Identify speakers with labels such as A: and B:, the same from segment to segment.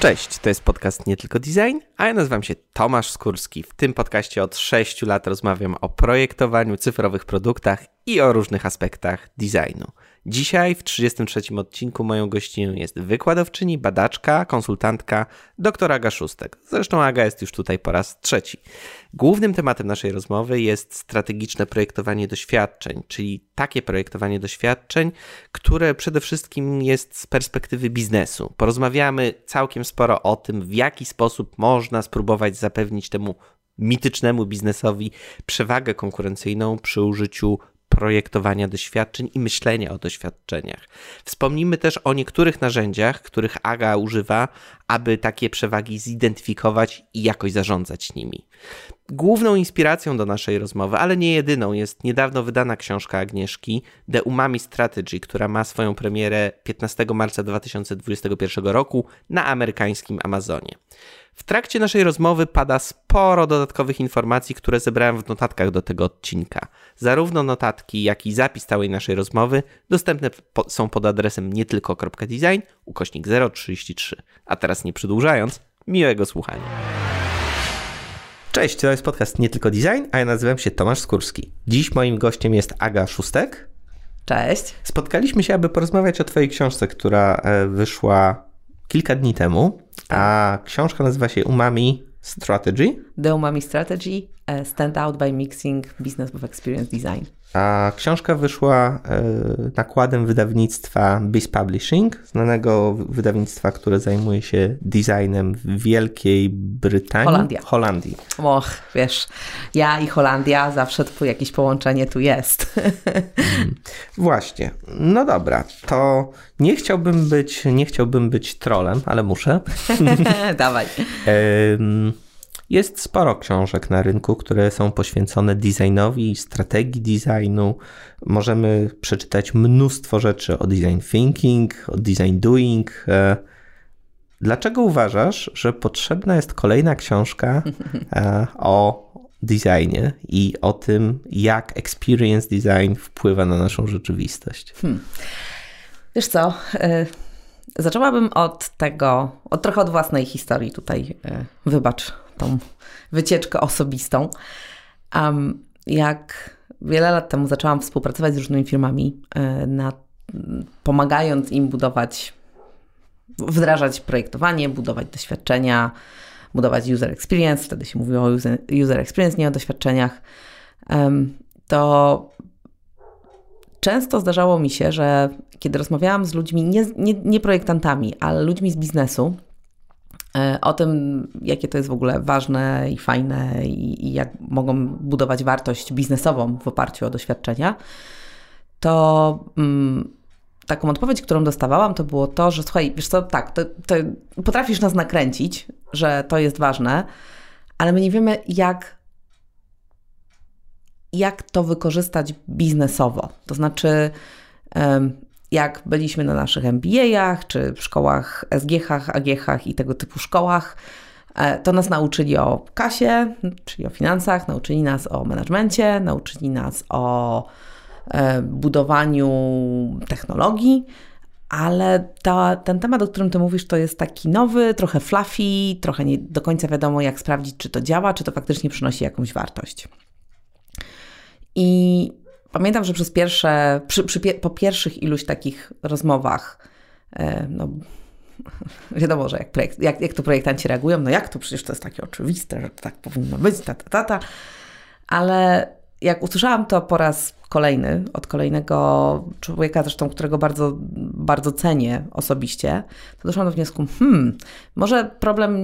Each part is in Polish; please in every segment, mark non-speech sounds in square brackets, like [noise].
A: Cześć, to jest podcast Nie Tylko Design, a ja nazywam się Tomasz Skórski. W tym podcaście od 6 lat rozmawiam o projektowaniu, cyfrowych produktach i o różnych aspektach designu. Dzisiaj w 33 odcinku moją gościnią jest wykładowczyni, badaczka, konsultantka dr Aga Szóstek. Zresztą Aga jest już tutaj po raz trzeci. Głównym tematem naszej rozmowy jest strategiczne projektowanie doświadczeń, czyli takie projektowanie doświadczeń, które przede wszystkim jest z perspektywy biznesu. Porozmawiamy całkiem sporo o tym, w jaki sposób można spróbować zapewnić temu mitycznemu biznesowi przewagę konkurencyjną przy użyciu projektowania doświadczeń i myślenia o doświadczeniach. Wspomnimy też o niektórych narzędziach, których AGA używa, aby takie przewagi zidentyfikować i jakoś zarządzać nimi. Główną inspiracją do naszej rozmowy, ale nie jedyną, jest niedawno wydana książka Agnieszki The Umami Strategy, która ma swoją premierę 15 marca 2021 roku na amerykańskim Amazonie. W trakcie naszej rozmowy pada sporo dodatkowych informacji, które zebrałem w notatkach do tego odcinka. Zarówno notatki, jak i zapis całej naszej rozmowy dostępne po, są pod adresem nietylko.design ukośnik 033. A teraz nie przedłużając, miłego słuchania. Cześć, to jest podcast Nie Tylko Design, a ja nazywam się Tomasz Skórski. Dziś moim gościem jest Aga Szóstek.
B: Cześć.
A: Spotkaliśmy się, aby porozmawiać o Twojej książce, która e, wyszła kilka dni temu, a książka nazywa się Umami Strategy.
B: The Umami Strategy e, Stand Out by Mixing Business with Experience Design.
A: A książka wyszła e, nakładem wydawnictwa Biz Publishing, znanego wydawnictwa, które zajmuje się designem w Wielkiej Brytanii.
B: Holandia.
A: Holandii.
B: Och, wiesz, ja i Holandia, zawsze tu jakieś połączenie tu jest.
A: Mm, właśnie. No dobra, to nie chciałbym być, nie chciałbym być trolem, ale muszę. [laughs]
B: Dawaj.
A: Jest sporo książek na rynku, które są poświęcone designowi, strategii designu. Możemy przeczytać mnóstwo rzeczy o design thinking, o design doing. E, dlaczego uważasz, że potrzebna jest kolejna książka e, o designie i o tym, jak experience design wpływa na naszą rzeczywistość? Hmm.
B: Wiesz co? E, zaczęłabym od tego, od trochę od własnej historii tutaj. Wybacz tą wycieczkę osobistą. Um, jak wiele lat temu zaczęłam współpracować z różnymi firmami, e, na, pomagając im budować, wdrażać projektowanie, budować doświadczenia, budować user experience, wtedy się mówiło o user, user experience, nie o doświadczeniach, to często zdarzało mi się, że kiedy rozmawiałam z ludźmi, nie, nie, nie projektantami, ale ludźmi z biznesu, o tym, jakie to jest w ogóle ważne i fajne i, i, jak mogą budować wartość biznesową w oparciu o doświadczenia, to mm, taką odpowiedź, którą dostawałam, to było to, że słuchaj, wiesz co, tak, to, to potrafisz nas nakręcić, że to jest ważne, ale my nie wiemy, jak, jak to wykorzystać biznesowo. To znaczy, jak byliśmy na naszych MBA-ach, czy w szkołach SGH, AGH i tego typu szkołach, e, to nas nauczyli o kasie, czyli o finansach, nauczyli nas o menadżmencie, nauczyli nas o e, budowaniu technologii, ale ta, ten temat, o którym ty mówisz, to jest taki nowy, trochę fluffy, trochę nie do końca wiadomo, jak sprawdzić, czy to działa, czy to faktycznie przynosi jakąś wartość. I Pamiętam, że przez pierwsze, przy, przy, po pierwszych iluś takich rozmowach, e, no [laughs] wiadomo, że jak, projekt, jak, jak to projektanci reagują, no jak to przecież to jest takie oczywiste, że tak powinno być, ta, ta, ta, ta. ale jak usłyszałam to po raz kolejny od kolejnego człowieka, zresztą którego bardzo, bardzo cenię osobiście, to doszłam do wniosku, hmm, może problem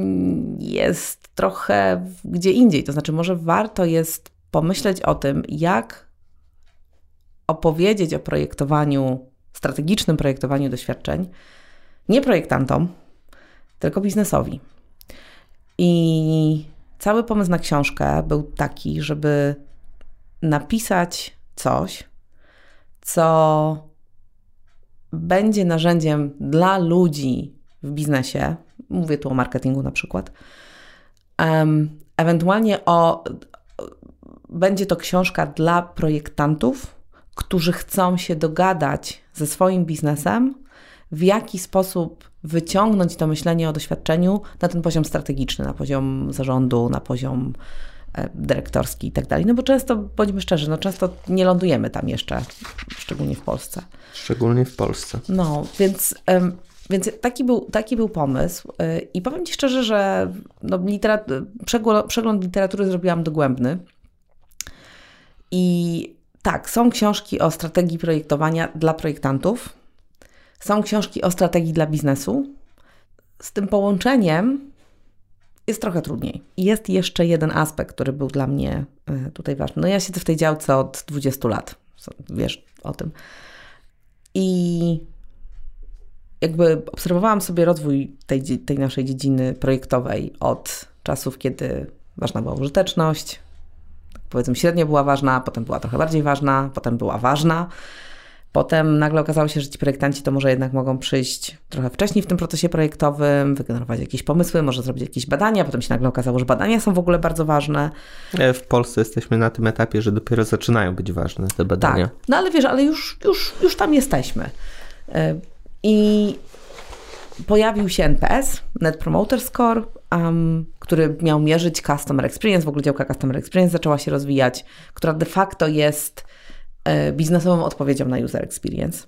B: jest trochę gdzie indziej, to znaczy może warto jest pomyśleć o tym, jak opowiedzieć o projektowaniu, strategicznym projektowaniu doświadczeń nie projektantom, tylko biznesowi. I cały pomysł na książkę był taki, żeby napisać coś, co będzie narzędziem dla ludzi w biznesie, mówię tu o marketingu na przykład, ewentualnie o, będzie to książka dla projektantów, którzy chcą się dogadać ze swoim biznesem w jaki sposób wyciągnąć to myślenie o doświadczeniu na ten poziom strategiczny, na poziom zarządu, na poziom e, dyrektorski i tak dalej. No bo często, bądźmy szczerzy, no często nie lądujemy tam jeszcze, szczególnie w Polsce.
A: Szczególnie w Polsce.
B: No, więc, więc taki, był, taki był pomysł. E, I powiem Ci szczerze, że no, literat- przegląd, przegląd literatury zrobiłam dogłębny. I tak, są książki o strategii projektowania dla projektantów. Są książki o strategii dla biznesu. Z tym połączeniem jest trochę trudniej. Jest jeszcze jeden aspekt, który był dla mnie e, tutaj ważny. No ja siedzę w tej działce od 20 lat. Wiesz o tym. I jakby obserwowałam sobie rozwój tej, tej naszej dziedziny projektowej od czasów, kiedy ważna była użyteczność, powiedzmy średnio była ważna, potem była trochę bardziej ważna, potem była ważna. Potem nagle okazało się, że ci projektanci to może jednak mogą przyjść trochę wcześniej w tym procesie projektowym, wygenerować jakieś pomysły, może zrobić jakieś badania. Potem się nagle okazało, że badania są w ogóle bardzo ważne.
A: E, w Polsce jesteśmy na tym etapie, że dopiero zaczynają być ważne te badania.
B: Tak, no ale wiesz, ale już, już, już tam jesteśmy. E, I pojawił się NPS, Net Promoter Score, um, który miał mierzyć Customer Experience, w ogóle działka Customer Experience zaczęła się rozwijać, która de facto jest e, biznesową odpowiedzią na User Experience.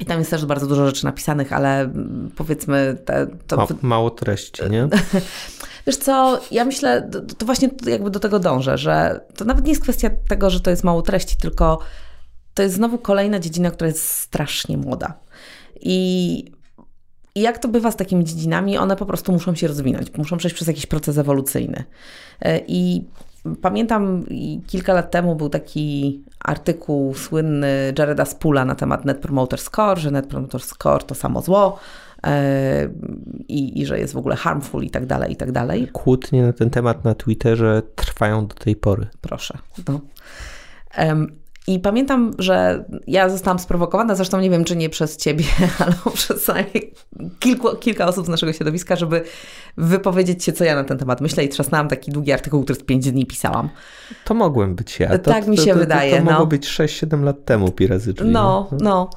B: I tam jest też bardzo dużo rzeczy napisanych, ale mm, powiedzmy... Te,
A: to... Ma, mało treści, nie? [laughs]
B: Wiesz co, ja myślę, to, to właśnie jakby do tego dążę, że to nawet nie jest kwestia tego, że to jest mało treści, tylko to jest znowu kolejna dziedzina, która jest strasznie młoda. I i jak to bywa z takimi dziedzinami, one po prostu muszą się rozwinąć, muszą przejść przez jakiś proces ewolucyjny. E, I pamiętam kilka lat temu był taki artykuł słynny Jareda Spula na temat Net Promoter Score, że Net Promoter Score to samo zło. E, I, i, że jest w ogóle harmful i tak dalej, i tak dalej.
A: Kłótnie na ten temat na Twitterze trwają do tej pory.
B: Proszę. No. I pamiętam, że ja zostałam sprowokowana, zresztą nie wiem, czy nie przez ciebie, [laughs] ale przez kilku, kilka osób z naszego środowiska, żeby wypowiedzieć się, co ja na ten temat myślę i trzasnęłam taki długi artykuł, który z pięć dni pisałam.
A: To mogłem być ja. To,
B: tak mi się
A: to,
B: wydaje.
A: To, to,
B: no.
A: mogło być 6-7 lat temu, Pirazy
B: No, no, no.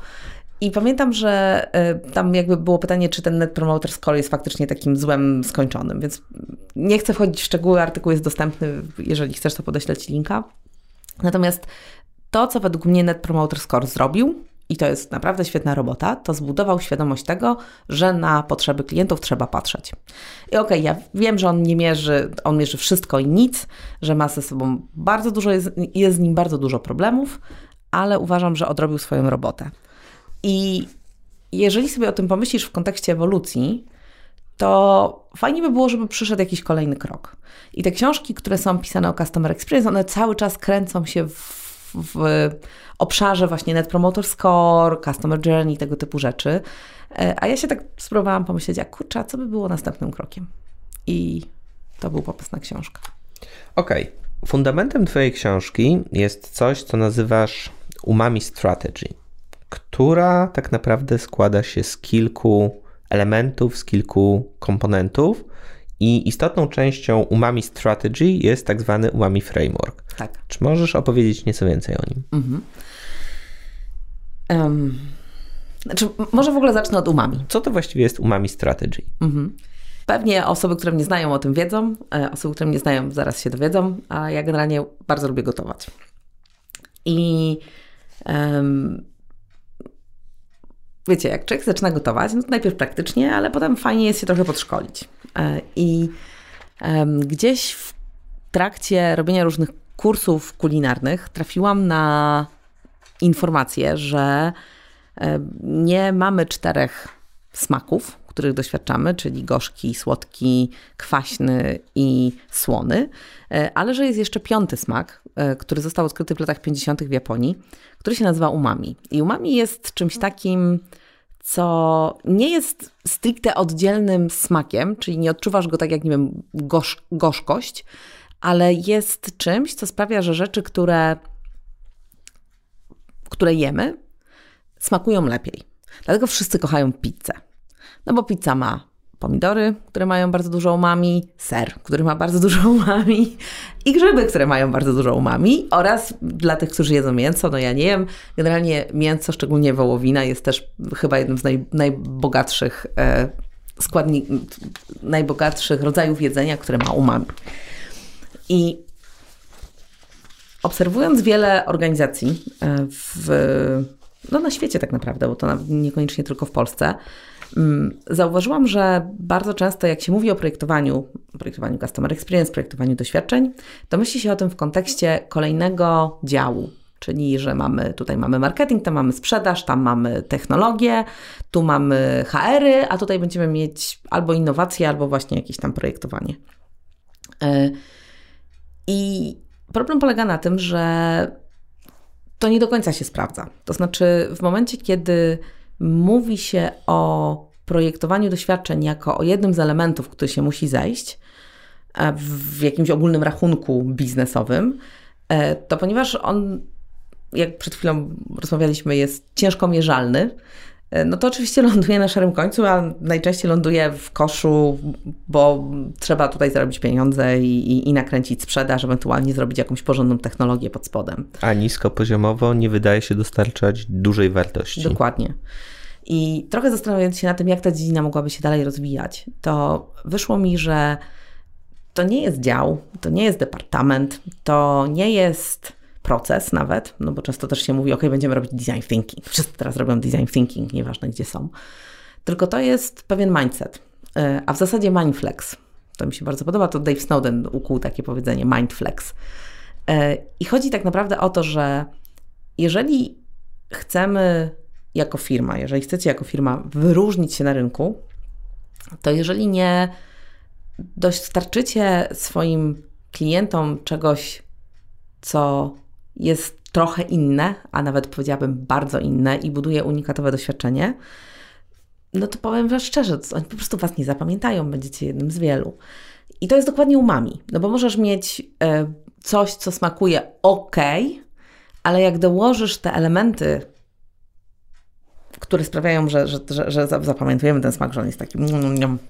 B: I pamiętam, że y, tam jakby było pytanie, czy ten Net Promoter Score jest faktycznie takim złem skończonym, więc nie chcę wchodzić w szczegóły, artykuł jest dostępny, jeżeli chcesz, to podeślę Ci linka. Natomiast to, co według mnie Net Promoter Score zrobił, i to jest naprawdę świetna robota, to zbudował świadomość tego, że na potrzeby klientów trzeba patrzeć. I okej, okay, ja wiem, że on nie mierzy, on mierzy wszystko i nic, że ma ze sobą bardzo dużo, jest, jest z nim bardzo dużo problemów, ale uważam, że odrobił swoją robotę. I jeżeli sobie o tym pomyślisz w kontekście ewolucji, to fajnie by było, żeby przyszedł jakiś kolejny krok. I te książki, które są pisane o Customer Experience, one cały czas kręcą się w w obszarze właśnie Net Promoter Score, Customer Journey, tego typu rzeczy. E, a ja się tak spróbowałam pomyśleć, a kurczę, co by było następnym krokiem? I to był pomysł na książkę.
A: Okej. Okay. Fundamentem Twojej książki jest coś, co nazywasz umami strategy, która tak naprawdę składa się z kilku elementów, z kilku komponentów, i istotną częścią Umami Strategy jest tak zwany Umami Framework.
B: Tak.
A: Czy możesz opowiedzieć nieco więcej o nim? Mhm.
B: Um, znaczy, może w ogóle zacznę od Umami.
A: Co to właściwie jest Umami Strategy? Mhm.
B: Pewnie osoby, które mnie znają o tym wiedzą, e, osoby, które mnie znają zaraz się dowiedzą, a ja generalnie bardzo lubię gotować. I um, wiecie, jak człowiek zaczyna gotować, no to najpierw praktycznie, ale potem fajnie jest się trochę podszkolić. E, I gdzieś w trakcie robienia różnych kursów kulinarnych trafiłam na informację, że nie mamy czterech smaków, których doświadczamy, czyli gorzki, słodki, kwaśny i słony, e, ale że jest jeszcze piąty smak, e, który został odkryty w latach 50. w Japonii, który się nazywa umami. I umami jest czymś takim, co nie jest stricte oddzielnym smakiem, czyli nie odczuwasz go tak jak, nie wiem, gorz, gorzkość, ale jest czymś, co sprawia, że rzeczy, które, które jemy, smakują lepiej. Dlatego wszyscy kochają pizzę. No bo pizza ma pomidory, które mają bardzo dużo umami, ser, który ma bardzo dużo [laughs] umami i grzyby, które mają bardzo dużo umami oraz dla tych, którzy jedzą mięso, no ja nie wiem, generalnie mięso, szczególnie wołowina jest też chyba jednym z naj, najbogatszych e, składników, najbogatszych rodzajów jedzenia, które ma umami. I obserwując wiele organizacji e, w, no na świecie tak naprawdę, bo to niekoniecznie tylko w Polsce, zauważyłam, że bardzo często jak się mówi o projektowaniu, projektowaniu customer experience, projektowaniu doświadczeń, to myśli się o tym w kontekście kolejnego działu. Czyli, że mamy, tutaj mamy marketing, tam mamy sprzedaż, tam mamy technologię, tu mamy HR-y, a tutaj będziemy mieć albo innowacje, albo właśnie jakieś tam projektowanie. E, I Problem polega na tym, że to nie do końca się sprawdza. To znaczy, w momencie, kiedy mówi się o projektowaniu doświadczeń jako o jednym z elementów, który się musi zejść e, w jakimś ogólnym rachunku biznesowym, e, to ponieważ on, jak przed chwilą rozmawialiśmy, jest ciężko mierzalny, no to oczywiście [laughs] ląduje na szarym końcu, a najczęściej ląduje w koszu, bo trzeba tutaj zarobić pieniądze i, i, i nakręcić sprzedaż, ewentualnie zrobić jakąś porządną technologię pod spodem.
A: A niskopoziomowo nie wydaje się dostarczać dużej wartości.
B: Dokładnie. I trochę zastanawiając się na tym, jak ta dziedzina mogłaby się dalej rozwijać, to wyszło mi, że to nie jest dział, to nie jest departament, to nie jest proces nawet, no bo często też się mówi, ok, będziemy robić design thinking. Wszyscy teraz robią design thinking, nieważne gdzie są. Tylko to jest pewien mindset, e, a w zasadzie mindflex. To mi się bardzo podoba, to Dave Snowden ukuł takie powiedzenie mindflex. E, I chodzi tak naprawdę o to, że jeżeli chcemy jako firma, jeżeli chcecie jako firma wyróżnić się na rynku, to jeżeli nie dostarczycie swoim klientom czegoś, co jest trochę inne, a nawet powiedziałabym bardzo inne i buduje unikatowe doświadczenie, no to powiem Wam szczerze, oni po prostu Was nie zapamiętają, będziecie jednym z wielu. I to jest dokładnie umami, no bo możesz mieć e, coś, co smakuje ok, ale jak dołożysz te elementy, które sprawiają, że, że, że, że zapamiętujemy ten smak, że on jest taki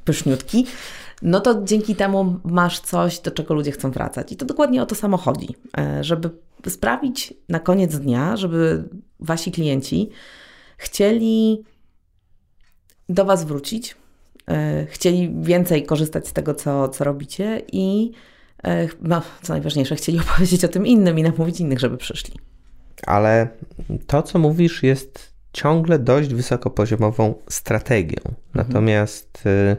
B: pyszniutki, no to dzięki temu masz coś, do czego ludzie chcą wracać. I to dokładnie o to samo chodzi, e, żeby sprawić na koniec dnia, żeby wasi klienci chcieli do was wrócić, e, chcieli więcej korzystać z tego, co, co robicie i e, no, co najważniejsze, chcieli [laughs] opowiedzieć o tym innym i namówić innych, żeby przyszli.
A: Ale to, co mówisz, jest ciągle dość wysokopoziomową strategią. Mhm. Natomiast y,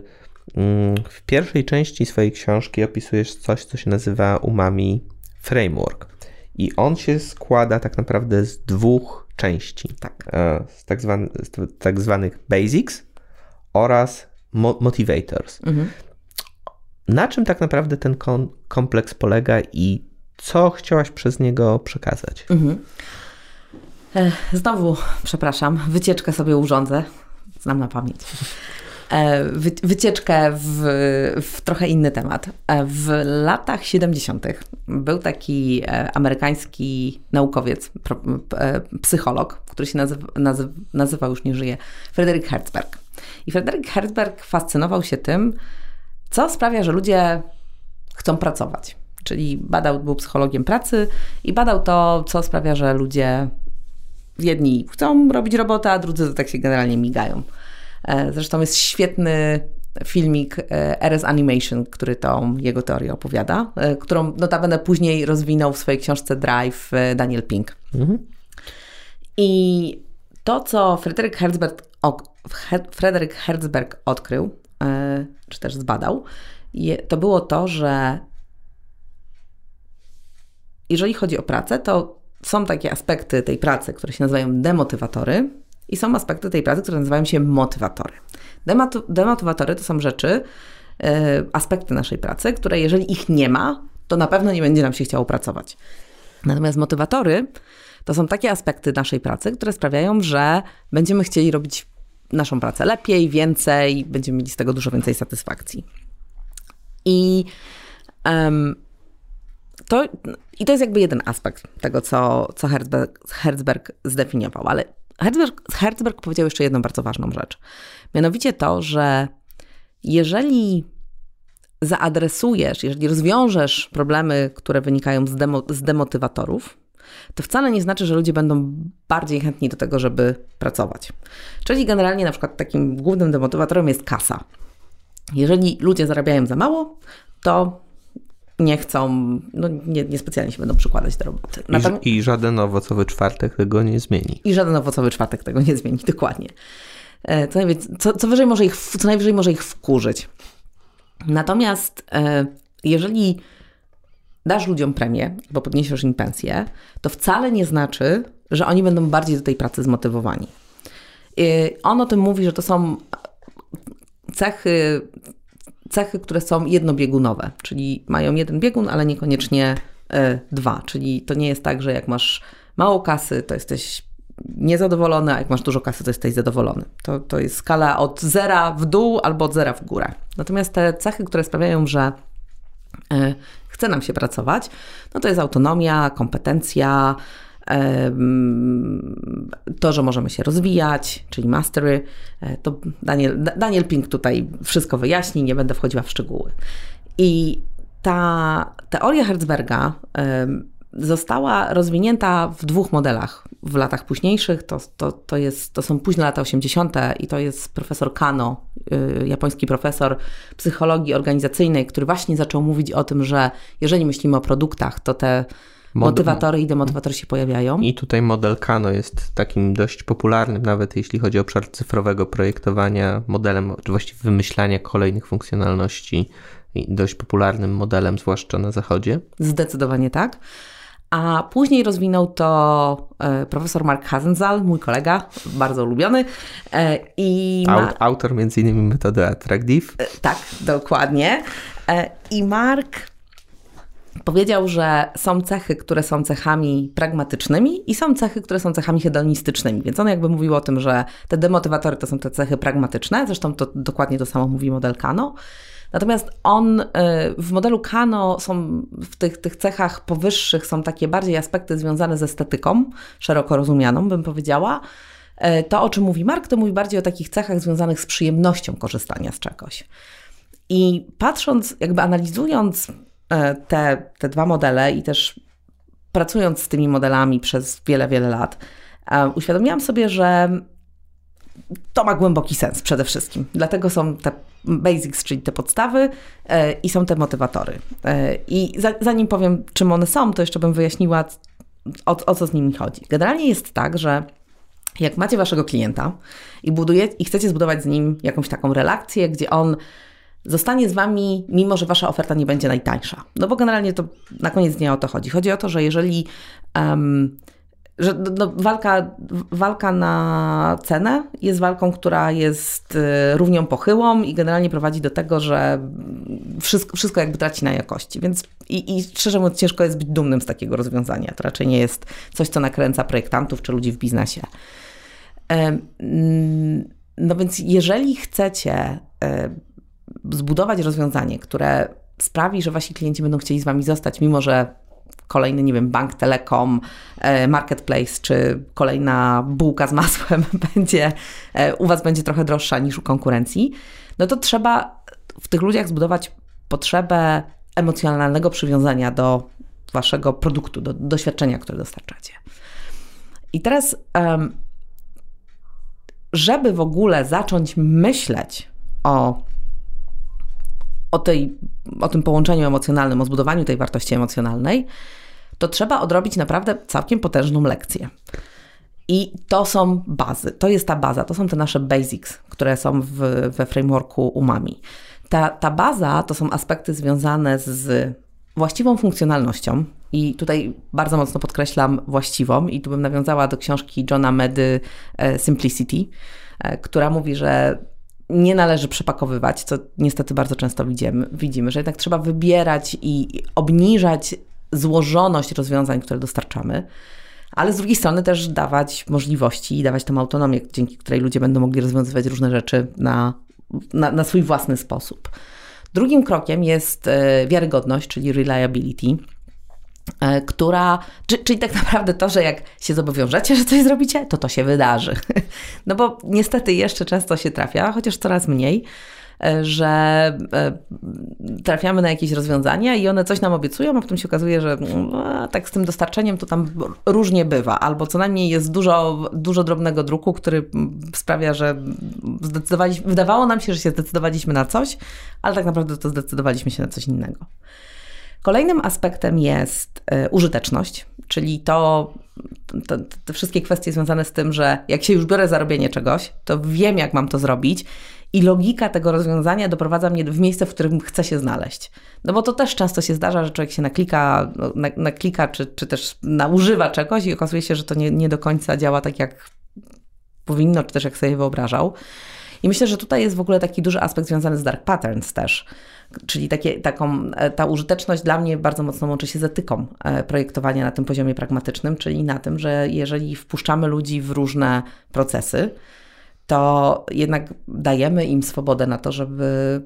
A: w pierwszej części swojej książki opisujesz coś, co się nazywa umami framework. I on się składa tak naprawdę z dwóch części. Tak. E, z tak, zwany, z tak zwanych basics oraz mo motivators. Mhm. Na czym tak naprawdę ten kompleks polega i co chciałaś przez niego przekazać? Mhm.
B: E, znowu, przepraszam, wycieczkę sobie urządzę. Znam na pamięć. E, wycieczkę w, w, trochę inny temat. E, w latach 70. był taki e, amerykański naukowiec, psycholog, który się nazywa, nazywa, nazywał, już nie żyje, Frederick Herzberg. I Frederick Herzberg fascynował się tym, co sprawia, że ludzie chcą pracować. Czyli badał, był psychologiem pracy i badał to, co sprawia, że ludzie jedni chcą robić robotę, a drudzy tak się generalnie migają. E, zresztą jest świetny filmik e, RS Animation, który tą jego teorię opowiada, e, którą notabene później rozwinął w swojej książce Drive Daniel Pink. Mhm. I to, co Frederick Herzberg, Frederick Herzberg odkrył, czy też zbadał, to było to, że jeżeli chodzi o pracę, to są takie aspekty tej pracy, które się nazywają demotywatory, i są aspekty tej pracy, które nazywają się motywatory. demotywatory to są rzeczy, yy, aspekty naszej pracy, które jeżeli ich nie ma, to na pewno nie będzie nam się chciało pracować. Natomiast motywatory to są takie aspekty naszej pracy, które sprawiają, że będziemy chcieli robić naszą pracę lepiej, więcej, będziemy mieli z tego dużo więcej satysfakcji. I um, to, I to jest jakby jeden aspekt tego, co, co Herzberg, Herzberg zdefiniował, ale Herzberg, Herzberg powiedział jeszcze jedną bardzo ważną rzecz. Mianowicie to, że jeżeli zaadresujesz, jeżeli rozwiążesz problemy, które wynikają z, demo, z demotywatorów, to wcale nie znaczy, że ludzie będą bardziej chętni do tego, żeby pracować. Czyli generalnie na przykład takim głównym demotywatorem jest kasa. Jeżeli ludzie zarabiają za mało, to nie chcą, no nie, niespecjalnie się będą przykładać do roboty.
A: I, I, żaden owocowy czwartek tego nie zmieni.
B: I żaden owocowy czwartek tego nie zmieni, dokładnie. E, co, co, co, wyżej może ich, co najwyżej może ich wkurzyć. Natomiast e, jeżeli dasz ludziom premię, bo podniesiesz im pensję, to wcale nie znaczy, że oni będą bardziej do tej pracy zmotywowani. On o tym mówi, że to są cechy, cechy, które są jednobiegunowe, czyli mają jeden biegun, ale niekoniecznie e, dwa. Czyli to nie jest tak, że jak masz mało kasy, to jesteś niezadowolony, a jak masz dużo kasy, to jesteś zadowolony. To, to jest skala od zera w dół albo od zera w górę. Natomiast te cechy, które sprawiają, że e, chce nam się pracować, no to jest autonomia, kompetencja, to, że możemy się rozwijać, czyli mastery, e, to Daniel, Daniel Pink tutaj wszystko wyjaśni, nie będę wchodziła w szczegóły. I ta teoria Herzberga została rozwinięta w dwóch modelach w latach późniejszych. To, to, to, jest, to są późne lata 80. i to jest profesor Kano, y, japoński profesor psychologii organizacyjnej, który właśnie zaczął mówić o tym, że jeżeli myślimy o produktach, to te motywatory i demotywatory się pojawiają.
A: I tutaj model Kano jest takim dość popularnym, nawet jeśli chodzi o obszar cyfrowego projektowania, modelem, czy właściwie wymyślania kolejnych funkcjonalności, dość popularnym modelem, zwłaszcza na zachodzie.
B: Zdecydowanie tak. A później rozwinął to e, profesor Mark Hazenzal, mój kolega, bardzo ulubiony.
A: E, I ma... Autor między innymi metody Attractive. E,
B: tak, dokładnie. I Mark powiedział, że są cechy, które są cechami pragmatycznymi i są cechy, które są cechami hedonistycznymi. Więc on jakby mówił o tym, że te demotywatory to są te cechy pragmatyczne, zresztą to dokładnie to samo mówi model Kano. Natomiast on y, w modelu Kano są w tych, tych cechach powyższych są takie bardziej aspekty związane z estetyką, szeroko rozumianą, bym powiedziała. Y, to, o czym mówi Mark, to mówi bardziej o takich cechach związanych z przyjemnością korzystania z czegoś. I patrząc, jakby analizując te, te dwa modele i też pracując z tymi modelami przez wiele, wiele lat, uświadomiłam sobie, że to ma głęboki sens przede wszystkim. Dlatego są te basics, czyli te podstawy e, i są te motywatory. E, I zanim powiem, czym one są, to jeszcze bym wyjaśniła, o, o co z nimi chodzi. Generalnie jest tak, że jak macie waszego klienta i, buduje, i chcecie zbudować z nim jakąś taką relację, gdzie on zostanie z wami, mimo że wasza oferta nie będzie najtańsza. No bo generalnie to na koniec dnia o to chodzi. Chodzi o to, że jeżeli um, że no, walka, walka na cenę jest walką, która jest y, równią pochyłą i generalnie prowadzi do tego, że wszystko, wszystko jakby traci na jakości. Więc i, i szczerze mówiąc, ciężko jest być dumnym z takiego rozwiązania. To raczej nie jest coś, co nakręca projektantów czy ludzi w biznesie. No więc jeżeli chcecie e, zbudować rozwiązanie, które sprawi, że wasi klienci będą chcieli z wami zostać, mimo że kolejny, nie wiem, bank, telekom, e, marketplace, czy kolejna bułka z masłem [laughs] będzie, e, u Was będzie trochę droższa niż u konkurencji, no to trzeba w tych ludziach zbudować potrzebę emocjonalnego przywiązania do Waszego produktu, do doświadczenia, które dostarczacie. I teraz, żeby w ogóle zacząć myśleć o o, tej, o tym połączeniu emocjonalnym, o zbudowaniu tej wartości emocjonalnej, to trzeba odrobić naprawdę całkiem potężną lekcję. I to są bazy, to jest ta baza, to są te nasze basics, które są w, we frameworku umami. Ta, ta baza to są aspekty związane z właściwą funkcjonalnością, i tutaj bardzo mocno podkreślam właściwą, i tu bym nawiązała do książki Johna Medy e, Simplicity, e, która mówi, że nie należy przepakowywać, co niestety bardzo często widzimy, widzimy, że jednak trzeba wybierać i obniżać złożoność rozwiązań, które dostarczamy, ale z drugiej strony też dawać możliwości i dawać tam autonomię, dzięki której ludzie będą mogli rozwiązywać różne rzeczy na, na, na swój własny sposób. Drugim krokiem jest e, wiarygodność, czyli reliability która, czyli tak naprawdę to, że jak się zobowiążecie, że coś zrobicie, to to się wydarzy. [laughs] No bo niestety jeszcze często się trafia, chociaż coraz mniej, e, że e, trafiamy na jakieś rozwiązania i one coś nam obiecują, a potem się okazuje, że no, tak z tym dostarczeniem to tam różnie bywa, albo co najmniej jest dużo, dużo drobnego druku, który sprawia, że zdecydowaliśmy, wydawało nam się, że się zdecydowaliśmy na coś, ale tak naprawdę to zdecydowaliśmy się na coś innego. Kolejnym aspektem jest y, użyteczność, czyli to, to, te wszystkie kwestie związane z tym, że jak się już biorę za robienie czegoś, to wiem, jak mam to zrobić i logika tego rozwiązania doprowadza mnie w miejsce, w którym chcę się znaleźć. No bo to też często się zdarza, że człowiek się naklika, no, na, naklika czy, czy też naużywa czegoś i okazuje się, że to nie, nie do końca działa tak, jak powinno, czy też jak sobie wyobrażał. I myślę, że tutaj jest w ogóle taki duży aspekt związany z dark patterns też. Czyli takie, taką, e, ta użyteczność dla mnie bardzo mocno łączy się z etyką e, projektowania na tym poziomie pragmatycznym, czyli na tym, że jeżeli wpuszczamy ludzi w różne procesy, to jednak dajemy im swobodę na to, żeby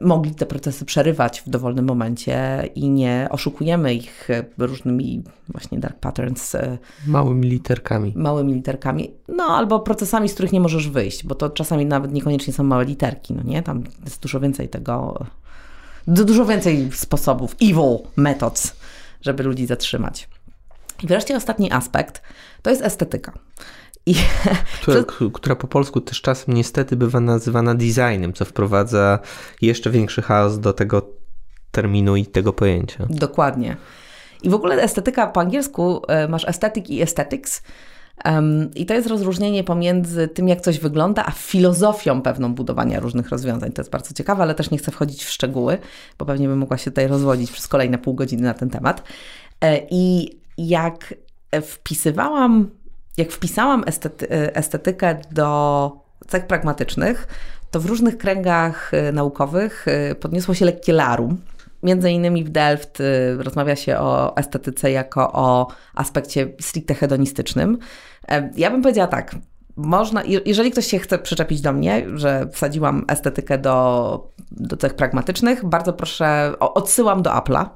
B: mogli te procesy przerywać w dowolnym momencie i nie oszukujemy ich różnymi właśnie dark patterns. E,
A: małymi literkami.
B: Małymi literkami. No albo procesami, z których nie możesz wyjść, bo to czasami nawet niekoniecznie są małe literki, no nie? Tam jest dużo więcej tego, dużo więcej sposobów, evil methods, żeby ludzi zatrzymać. I wreszcie ostatni aspekt to jest estetyka.
A: I [laughs] która, która, po polsku też czasem niestety bywa nazywana designem, co wprowadza jeszcze większy chaos do tego terminu i tego pojęcia.
B: Dokładnie. I w ogóle estetyka po angielsku e, masz aesthetic i aesthetics. Um, I to jest rozróżnienie pomiędzy tym, jak coś wygląda, a filozofią pewną budowania różnych rozwiązań. To jest bardzo ciekawe, ale też nie chcę wchodzić w szczegóły, bo pewnie bym mogła się tutaj rozwodzić przez kolejne pół godziny na ten temat. E, I jak wpisywałam jak wpisałam estety, estetykę do cech pragmatycznych, to w różnych kręgach y, naukowych y, podniosło się lekkie larum. Między innymi w Delft y, rozmawia się o estetyce jako o aspekcie stricte hedonistycznym. E, ja bym powiedziała tak, można, jeżeli ktoś się chce przyczepić do mnie, że wsadziłam estetykę do, do cech pragmatycznych, bardzo proszę, odsyłam do Apple'a.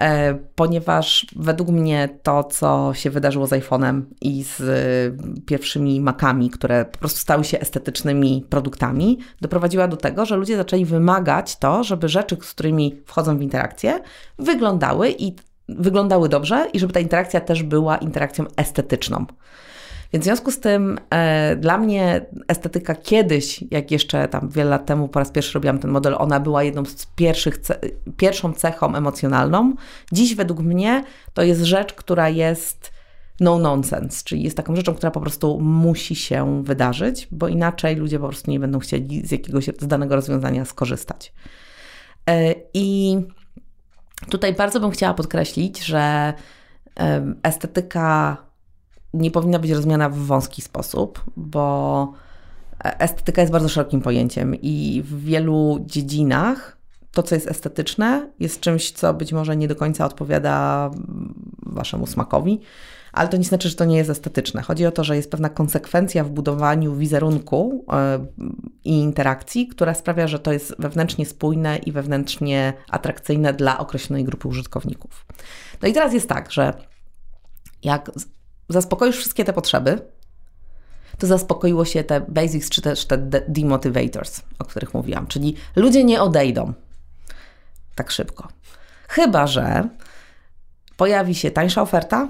B: E, ponieważ według mnie to, co się wydarzyło z iPhone'em i z e, pierwszymi Macami, które po prostu stały się estetycznymi produktami, doprowadziła do tego, że ludzie zaczęli wymagać to, żeby rzeczy, z którymi wchodzą w interakcję, wyglądały i wyglądały dobrze i żeby ta interakcja też była interakcją estetyczną. Więc w związku z tym e, dla mnie estetyka kiedyś, jak jeszcze tam wiele lat temu po raz pierwszy robiłam ten model, ona była jedną z pierwszych, ce pierwszą cechą emocjonalną. Dziś według mnie to jest rzecz, która jest no nonsense, czyli jest taką rzeczą, która po prostu musi się wydarzyć, bo inaczej ludzie po prostu nie będą chcieli z jakiegoś z danego rozwiązania skorzystać. E, I tutaj bardzo bym chciała podkreślić, że estetyka nie powinna być rozumiana w wąski sposób, bo estetyka jest bardzo szerokim pojęciem i w wielu dziedzinach to, co jest estetyczne, jest czymś, co być może nie do końca odpowiada waszemu smakowi, ale to nie znaczy, że to nie jest estetyczne. Chodzi o to, że jest pewna konsekwencja w budowaniu wizerunku e, i interakcji, która sprawia, że to jest wewnętrznie spójne i wewnętrznie atrakcyjne dla określonej grupy użytkowników. No i teraz jest tak, że jak zaspokoisz wszystkie te potrzeby, to zaspokoiło się te basics, czy też te demotivators, o których mówiłam. Czyli ludzie nie odejdą tak szybko. Chyba, że pojawi się tańsza oferta,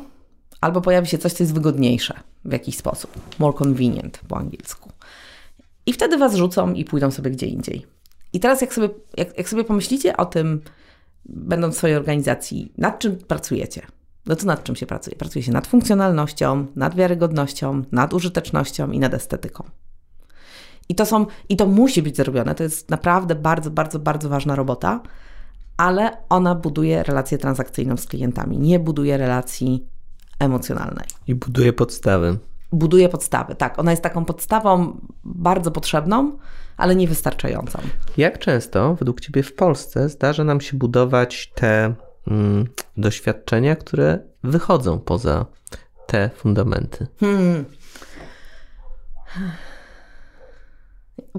B: albo pojawi się coś, co jest wygodniejsze w jakiś sposób. More convenient po angielsku. I wtedy was rzucą i pójdą sobie gdzie indziej. I teraz, jak sobie, jak, jak sobie pomyślicie o tym, będąc w swojej organizacji, nad czym pracujecie? No to nad czym się pracuje? Pracuje się nad funkcjonalnością, nad wiarygodnością, nad użytecznością i nad estetyką. I to są, i to musi być zrobione. To jest naprawdę bardzo, bardzo, bardzo ważna robota, ale ona buduje relację transakcyjną z klientami, nie buduje relacji emocjonalnej.
A: I buduje podstawy.
B: Buduje podstawy, tak. Ona jest taką podstawą bardzo potrzebną, ale niewystarczającą.
A: Jak często według Ciebie w Polsce zdarza nam się budować te doświadczenia, które wychodzą poza te fundamenty? Hmm.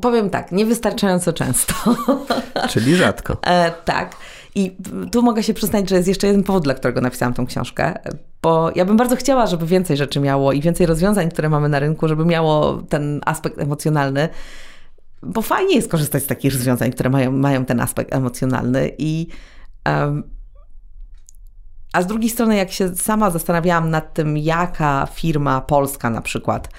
B: Powiem tak, niewystarczająco często. [laughs]
A: Czyli rzadko.
B: E, tak. I tu mogę się przyznać, że jest jeszcze jeden powód, dla którego napisałam tą książkę, bo ja bym bardzo chciała, żeby więcej rzeczy miało i więcej rozwiązań, które mamy na rynku, żeby miało ten aspekt emocjonalny. bo fajnie jest korzystać z takich rozwiązań, które mają, mają ten aspekt emocjonalny i um, a z drugiej strony, jak się sama zastanawiałam nad tym, jaka firma polska na przykład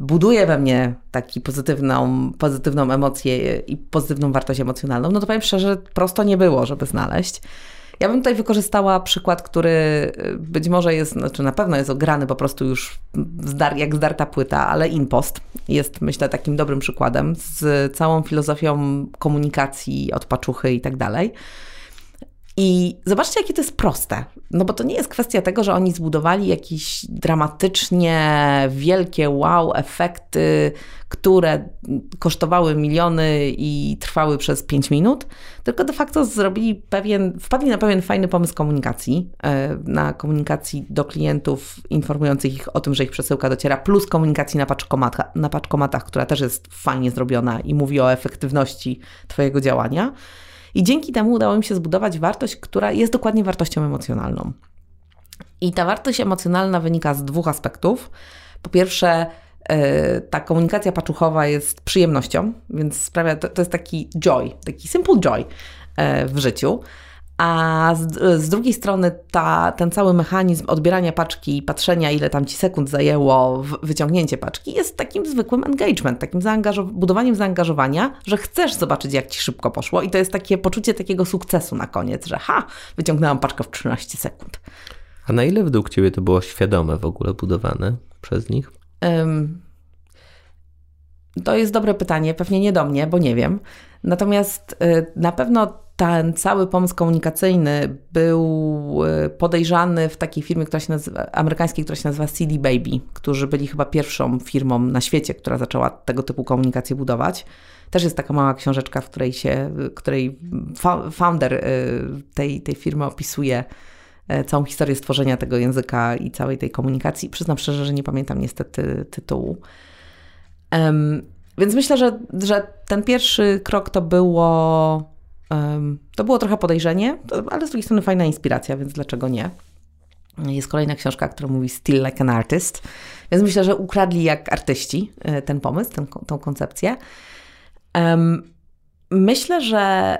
B: buduje we mnie taką pozytywną, pozytywną emocję i pozytywną wartość emocjonalną, no to powiem szczerze, prosto nie było, żeby znaleźć. Ja bym tutaj wykorzystała przykład, który y, być może jest, znaczy na pewno jest ograny po prostu już zdar, jak zdarta płyta, ale InPost jest myślę takim dobrym przykładem z całą filozofią komunikacji od paczuchy i tak dalej. I zobaczcie, jakie to jest proste. No bo to nie jest kwestia tego, że oni zbudowali jakieś dramatycznie wielkie wow efekty, które kosztowały miliony i trwały przez 5 minut, tylko de facto zrobili pewien, wpadli na pewien fajny pomysł komunikacji, e, na komunikacji do klientów, informujących ich o tym, że ich przesyłka dociera, plus komunikacji na, paczkomata, na paczkomatach, która też jest fajnie zrobiona i mówi o efektywności Twojego działania. I dzięki temu udało mi się zbudować wartość, która jest dokładnie wartością emocjonalną. I ta wartość emocjonalna wynika z dwóch aspektów. Po pierwsze, e, ta komunikacja paczuchowa jest przyjemnością, więc sprawia, to, to jest taki joy, taki simple joy e, w życiu. A z, z, drugiej strony ta, ten cały mechanizm odbierania paczki i patrzenia, ile tam ci sekund zajęło wyciągnięcie paczki, jest takim zwykłym engagement, takim zaangażow budowaniem zaangażowania, że chcesz zobaczyć, jak ci szybko poszło, i to jest takie poczucie takiego sukcesu na koniec, że ha, wyciągnęłam paczkę w 13 sekund.
A: A na ile według Ciebie to było świadome w ogóle budowane przez nich? Um,
B: to jest dobre pytanie, pewnie nie do mnie, bo nie wiem. Natomiast y, na pewno ten cały pomysł komunikacyjny był y, podejrzany w takiej firmie, która się nazywa, amerykańskiej, która się nazywa CD Baby, którzy byli chyba pierwszą firmą na świecie, która zaczęła tego typu komunikację budować. Też jest taka mała książeczka, w której się, której founder y, tej, tej firmy opisuje całą historię stworzenia tego języka i całej tej komunikacji. Przyznam szczerze, że nie pamiętam niestety tytułu. Um, więc myślę, że, że ten pierwszy krok to było, to było trochę podejrzenie, ale z drugiej strony fajna inspiracja, więc dlaczego nie? Jest kolejna książka, która mówi Still Like an Artist, więc myślę, że ukradli jak artyści e, ten pomysł, ten, tą koncepcję. Myślę, że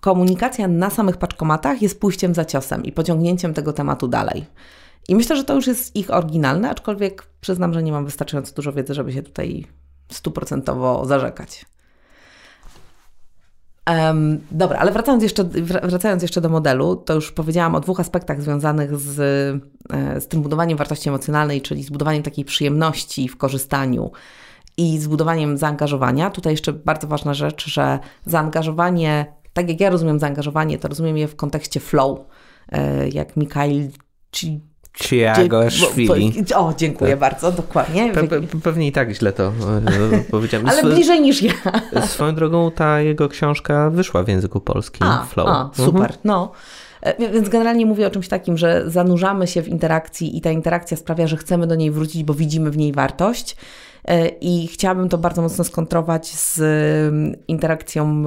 B: komunikacja na samych paczkomatach jest pójściem za ciosem i pociągnięciem tego tematu dalej. I myślę, że to już jest ich oryginalne, aczkolwiek przyznam, że nie mam wystarczająco dużo wiedzy, żeby się tutaj stuprocentowo zarzekać. Um, dobra, ale wracając jeszcze, wracając jeszcze do modelu, to już powiedziałam o dwóch aspektach związanych z, e, z tym budowaniem wartości emocjonalnej, czyli zbudowaniem takiej przyjemności w korzystaniu i zbudowaniem zaangażowania. Tutaj jeszcze bardzo ważna rzecz, że zaangażowanie, tak jak ja rozumiem zaangażowanie, to rozumiem je w kontekście flow, e, jak Mikhail
A: Ciagoszwili.
B: O, dziękuję tak. bardzo, dokładnie. Pe,
A: pe, pewnie i tak źle to e, [laughs] powiedziałem.
B: Ale bliżej niż ja.
A: Swoją drogą ta jego książka wyszła w języku polskim, a, Flow.
B: A, super, mhm. no. E, więc generalnie mówię o czymś takim, że zanurzamy się w interakcji i ta interakcja sprawia, że chcemy do niej wrócić, bo widzimy w niej wartość. E, I chciałabym to bardzo mocno skontrować z mm, interakcją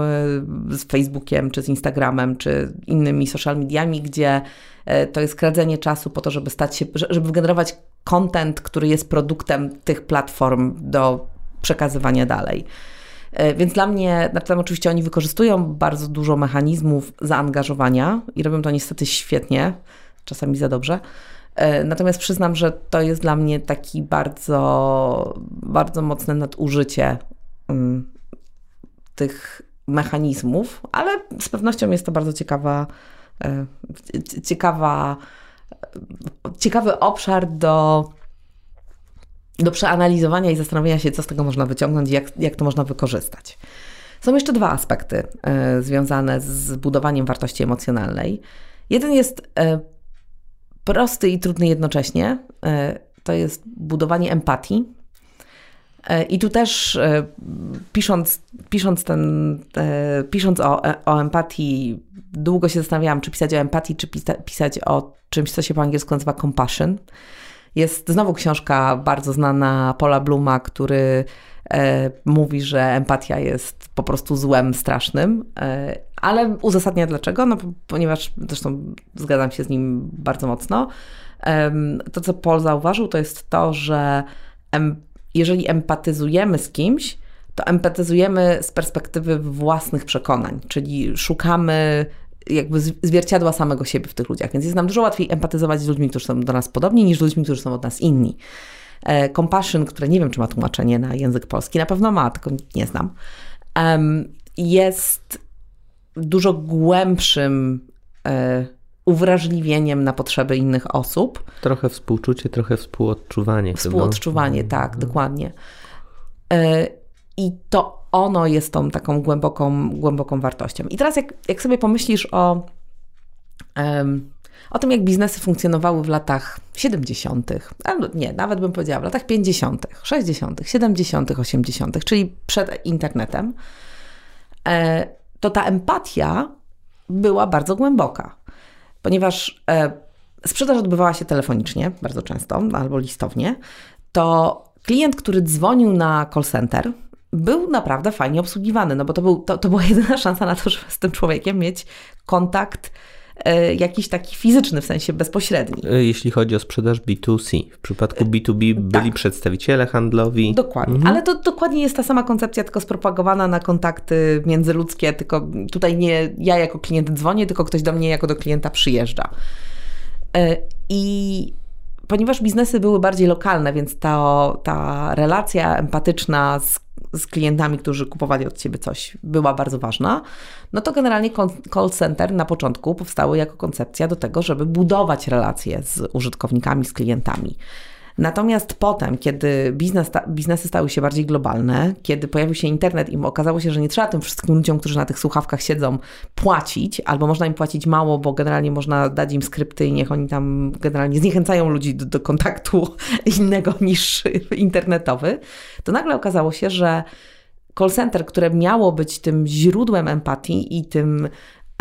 B: z Facebookiem, czy z Instagramem, czy innymi social mediami, gdzie E, to jest kradzenie czasu po to, żeby stać się, żeby wygenerować content, który jest produktem tych platform do przekazywania dalej. E, więc dla mnie, na tym oczywiście oni wykorzystują bardzo dużo mechanizmów zaangażowania i robią to niestety świetnie, czasami za dobrze. E, natomiast przyznam, że to jest dla mnie taki bardzo, bardzo mocne nadużycie um, tych mechanizmów, ale z pewnością jest to bardzo ciekawa E, ciekawa, ciekawy obszar do, do przeanalizowania i zastanowienia się, co z tego można wyciągnąć i jak, jak to można wykorzystać. Są jeszcze dwa aspekty y, związane z budowaniem wartości emocjonalnej. Jeden jest prosty i trudny jednocześnie. Y, to jest budowanie empatii. I tu też pisząc, pisząc, ten, pisząc o, o empatii, długo się zastanawiałam, czy pisać o empatii, czy pisa pisać o czymś, co się po angielsku nazywa compassion. Jest znowu książka bardzo znana Paula Bluma, który e, mówi, że empatia jest po prostu złem strasznym, e, ale uzasadnia dlaczego, no ponieważ zresztą zgadzam się z nim bardzo mocno. E, to, co Paul zauważył, to jest to, że jeżeli empatyzujemy z kimś, to empatyzujemy z perspektywy własnych przekonań, czyli szukamy jakby zwierciadła samego siebie w tych ludziach. Więc jest nam dużo łatwiej empatyzować z ludźmi, którzy są do nas podobni, niż z ludźmi, którzy są od nas inni. E, compassion, które nie wiem, czy ma tłumaczenie na język polski, na pewno ma, tylko nie znam, jest dużo głębszym e, uwrażliwieniem na potrzeby innych osób.
A: Trochę współczucie, trochę współodczuwanie.
B: Współodczuwanie, chyba. tak, mhm. dokładnie. E, I to ono jest tą taką głęboką, głęboką wartością. I teraz jak, jak sobie pomyślisz o, um, o tym, jak biznesy funkcjonowały w latach 70., albo nie, nawet bym powiedziała w latach 50., 60., 70., 80., czyli przed internetem, e, to ta empatia była bardzo głęboka, ponieważ e, sprzedaż odbywała się telefonicznie bardzo często albo listownie, to klient, który dzwonił na call center, był naprawdę fajnie obsługiwany, no bo to, był, to, to była jedyna [laughs] szansa na to, żeby z tym człowiekiem mieć kontakt jakiś taki fizyczny, w sensie bezpośredni.
A: E, jeśli chodzi o sprzedaż B2C. W przypadku B2B e, byli tak. przedstawiciele handlowi.
B: Dokładnie, mhm. ale to dokładnie jest ta sama koncepcja, tylko spropagowana na kontakty międzyludzkie, tylko tutaj nie ja jako klient dzwonię, tylko ktoś do mnie jako do klienta przyjeżdża. I ponieważ biznesy były bardziej lokalne, więc ta, ta relacja empatyczna z z klientami, którzy kupowali od ciebie coś, była bardzo ważna, no to generalnie call center na początku powstały jako koncepcja do tego, żeby budować relacje z użytkownikami, z klientami. Natomiast potem, kiedy biznes, biznesy stały się bardziej globalne, kiedy pojawił się internet i okazało się, że nie trzeba tym wszystkim ludziom, którzy na tych słuchawkach siedzą, płacić, albo można im płacić mało, bo generalnie można dać im skrypty i niech oni tam generalnie zniechęcają ludzi do, do kontaktu [laughs] innego niż internetowy, to nagle okazało się, że call center, które miało być tym źródłem empatii i tym,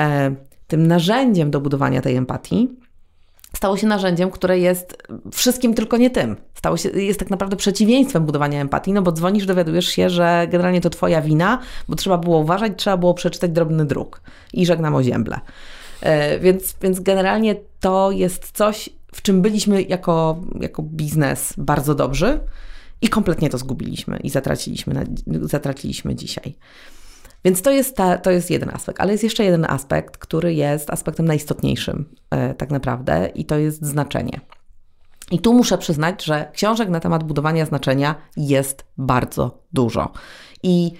B: e, tym narzędziem do budowania tej empatii, stało się narzędziem, które jest wszystkim, tylko nie tym. Stało się, jest tak naprawdę przeciwieństwem budowania empatii, no bo dzwonisz, dowiadujesz się, że generalnie to twoja wina, bo trzeba było uważać, trzeba było przeczytać drobny druk i żegnam o ziemble. E, więc, więc generalnie to jest coś, w czym byliśmy jako, jako biznes bardzo dobrzy i kompletnie to zgubiliśmy i zatraciliśmy, zatraciliśmy dzisiaj. Więc to jest, ta, to jest jeden aspekt, ale jest jeszcze jeden aspekt, który jest aspektem najistotniejszym e, tak naprawdę i to jest znaczenie. I tu muszę przyznać, że książek na temat budowania znaczenia jest bardzo dużo. I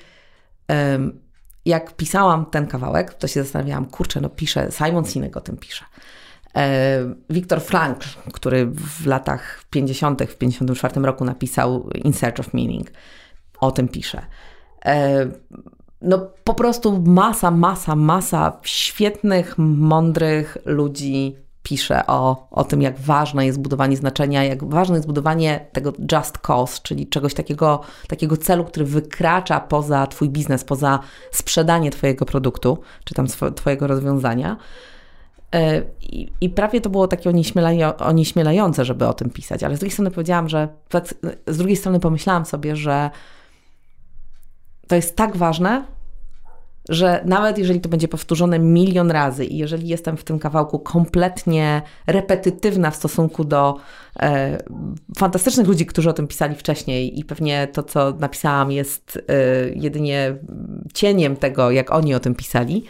B: jak pisałam ten kawałek, to się zastanawiałam, kurczę, no pisze, Simon Sinek o tym pisze. E, Viktor Frankl, który w latach 50., w 54 roku napisał In Search of Meaning, o tym pisze. No po prostu masa, masa, masa świetnych, mądrych ludzi pisze o, o tym, jak ważne jest budowanie znaczenia, jak ważne jest budowanie tego just cause, czyli czegoś takiego, takiego celu, który wykracza poza Twój biznes, poza sprzedanie Twojego produktu, czy tam Twojego rozwiązania. E, I, I, prawie to było takie onieśmielające, żeby o tym pisać, ale z drugiej strony powiedziałam, że z drugiej strony pomyślałam sobie, że to jest tak ważne, że nawet jeżeli to będzie powtórzone milion razy i jeżeli jestem w tym kawałku kompletnie repetytywna w stosunku do e, fantastycznych ludzi, którzy o tym pisali wcześniej i pewnie to, co napisałam, jest e, jedynie cieniem tego, jak oni o tym pisali,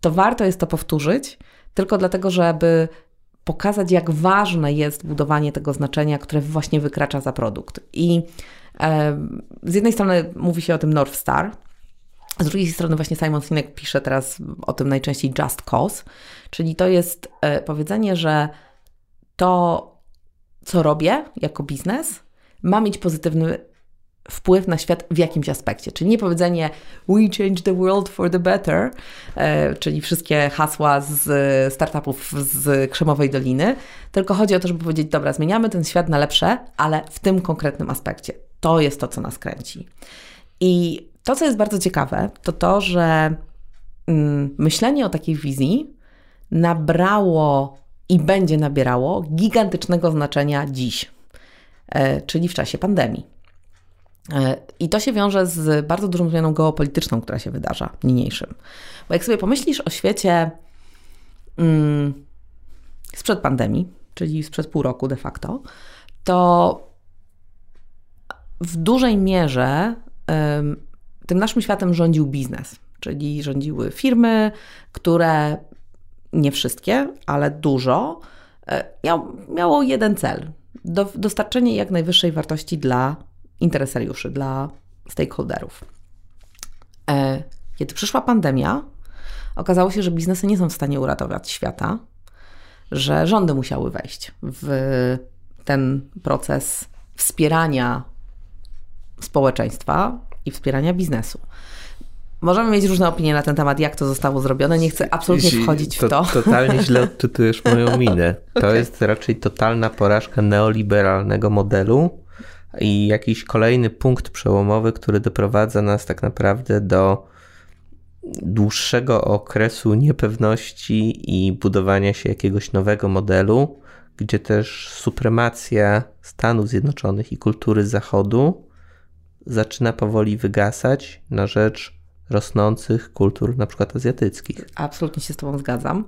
B: to warto jest to powtórzyć, tylko dlatego, żeby pokazać, jak ważne jest budowanie tego znaczenia, które właśnie wykracza za produkt. I z jednej strony mówi się o tym North Star, z drugiej strony właśnie Simon Sinek pisze teraz o tym najczęściej just cause, czyli to jest e, powiedzenie, że to, co robię jako biznes, ma mieć pozytywny wpływ na świat w jakimś aspekcie. Czyli nie powiedzenie we change the world for the better, e, czyli wszystkie hasła z startupów z Krzemowej Doliny, tylko chodzi o to, żeby powiedzieć, dobra, zmieniamy ten świat na lepsze, ale w tym konkretnym aspekcie. To jest to, co nas kręci. I to, co jest bardzo ciekawe, to to, że mm, myślenie o takiej wizji nabrało i będzie nabierało gigantycznego znaczenia dziś, e, czyli w czasie pandemii. E, I to się wiąże z bardzo dużą zmianą geopolityczną, która się wydarza niniejszym. Bo jak sobie pomyślisz o świecie mm, sprzed pandemii, czyli sprzed pół roku de facto, to w dużej mierze tym naszym światem rządził biznes, czyli rządziły firmy, które nie wszystkie, ale dużo, e, miał, miało jeden cel: do, dostarczenie jak najwyższej wartości dla interesariuszy, dla stakeholderów. E, kiedy przyszła pandemia, okazało się, że biznesy nie są w stanie uratować świata, że rządy musiały wejść w ten proces wspierania społeczeństwa i wspierania biznesu. Możemy mieć różne opinie na ten temat, jak to zostało zrobione. Nie chcę absolutnie wchodzić w to.
A: Totalnie źle [laughs] odczytujesz moją minę. To okay. jest raczej totalna porażka neoliberalnego modelu i jakiś kolejny punkt przełomowy, który doprowadza nas tak naprawdę do dłuższego okresu niepewności i budowania się jakiegoś nowego modelu, gdzie też supremacja Stanów Zjednoczonych i kultury Zachodu zaczyna powoli wygasać na rzecz rosnących kultur, na przykład azjatyckich.
B: Absolutnie się z Tobą zgadzam.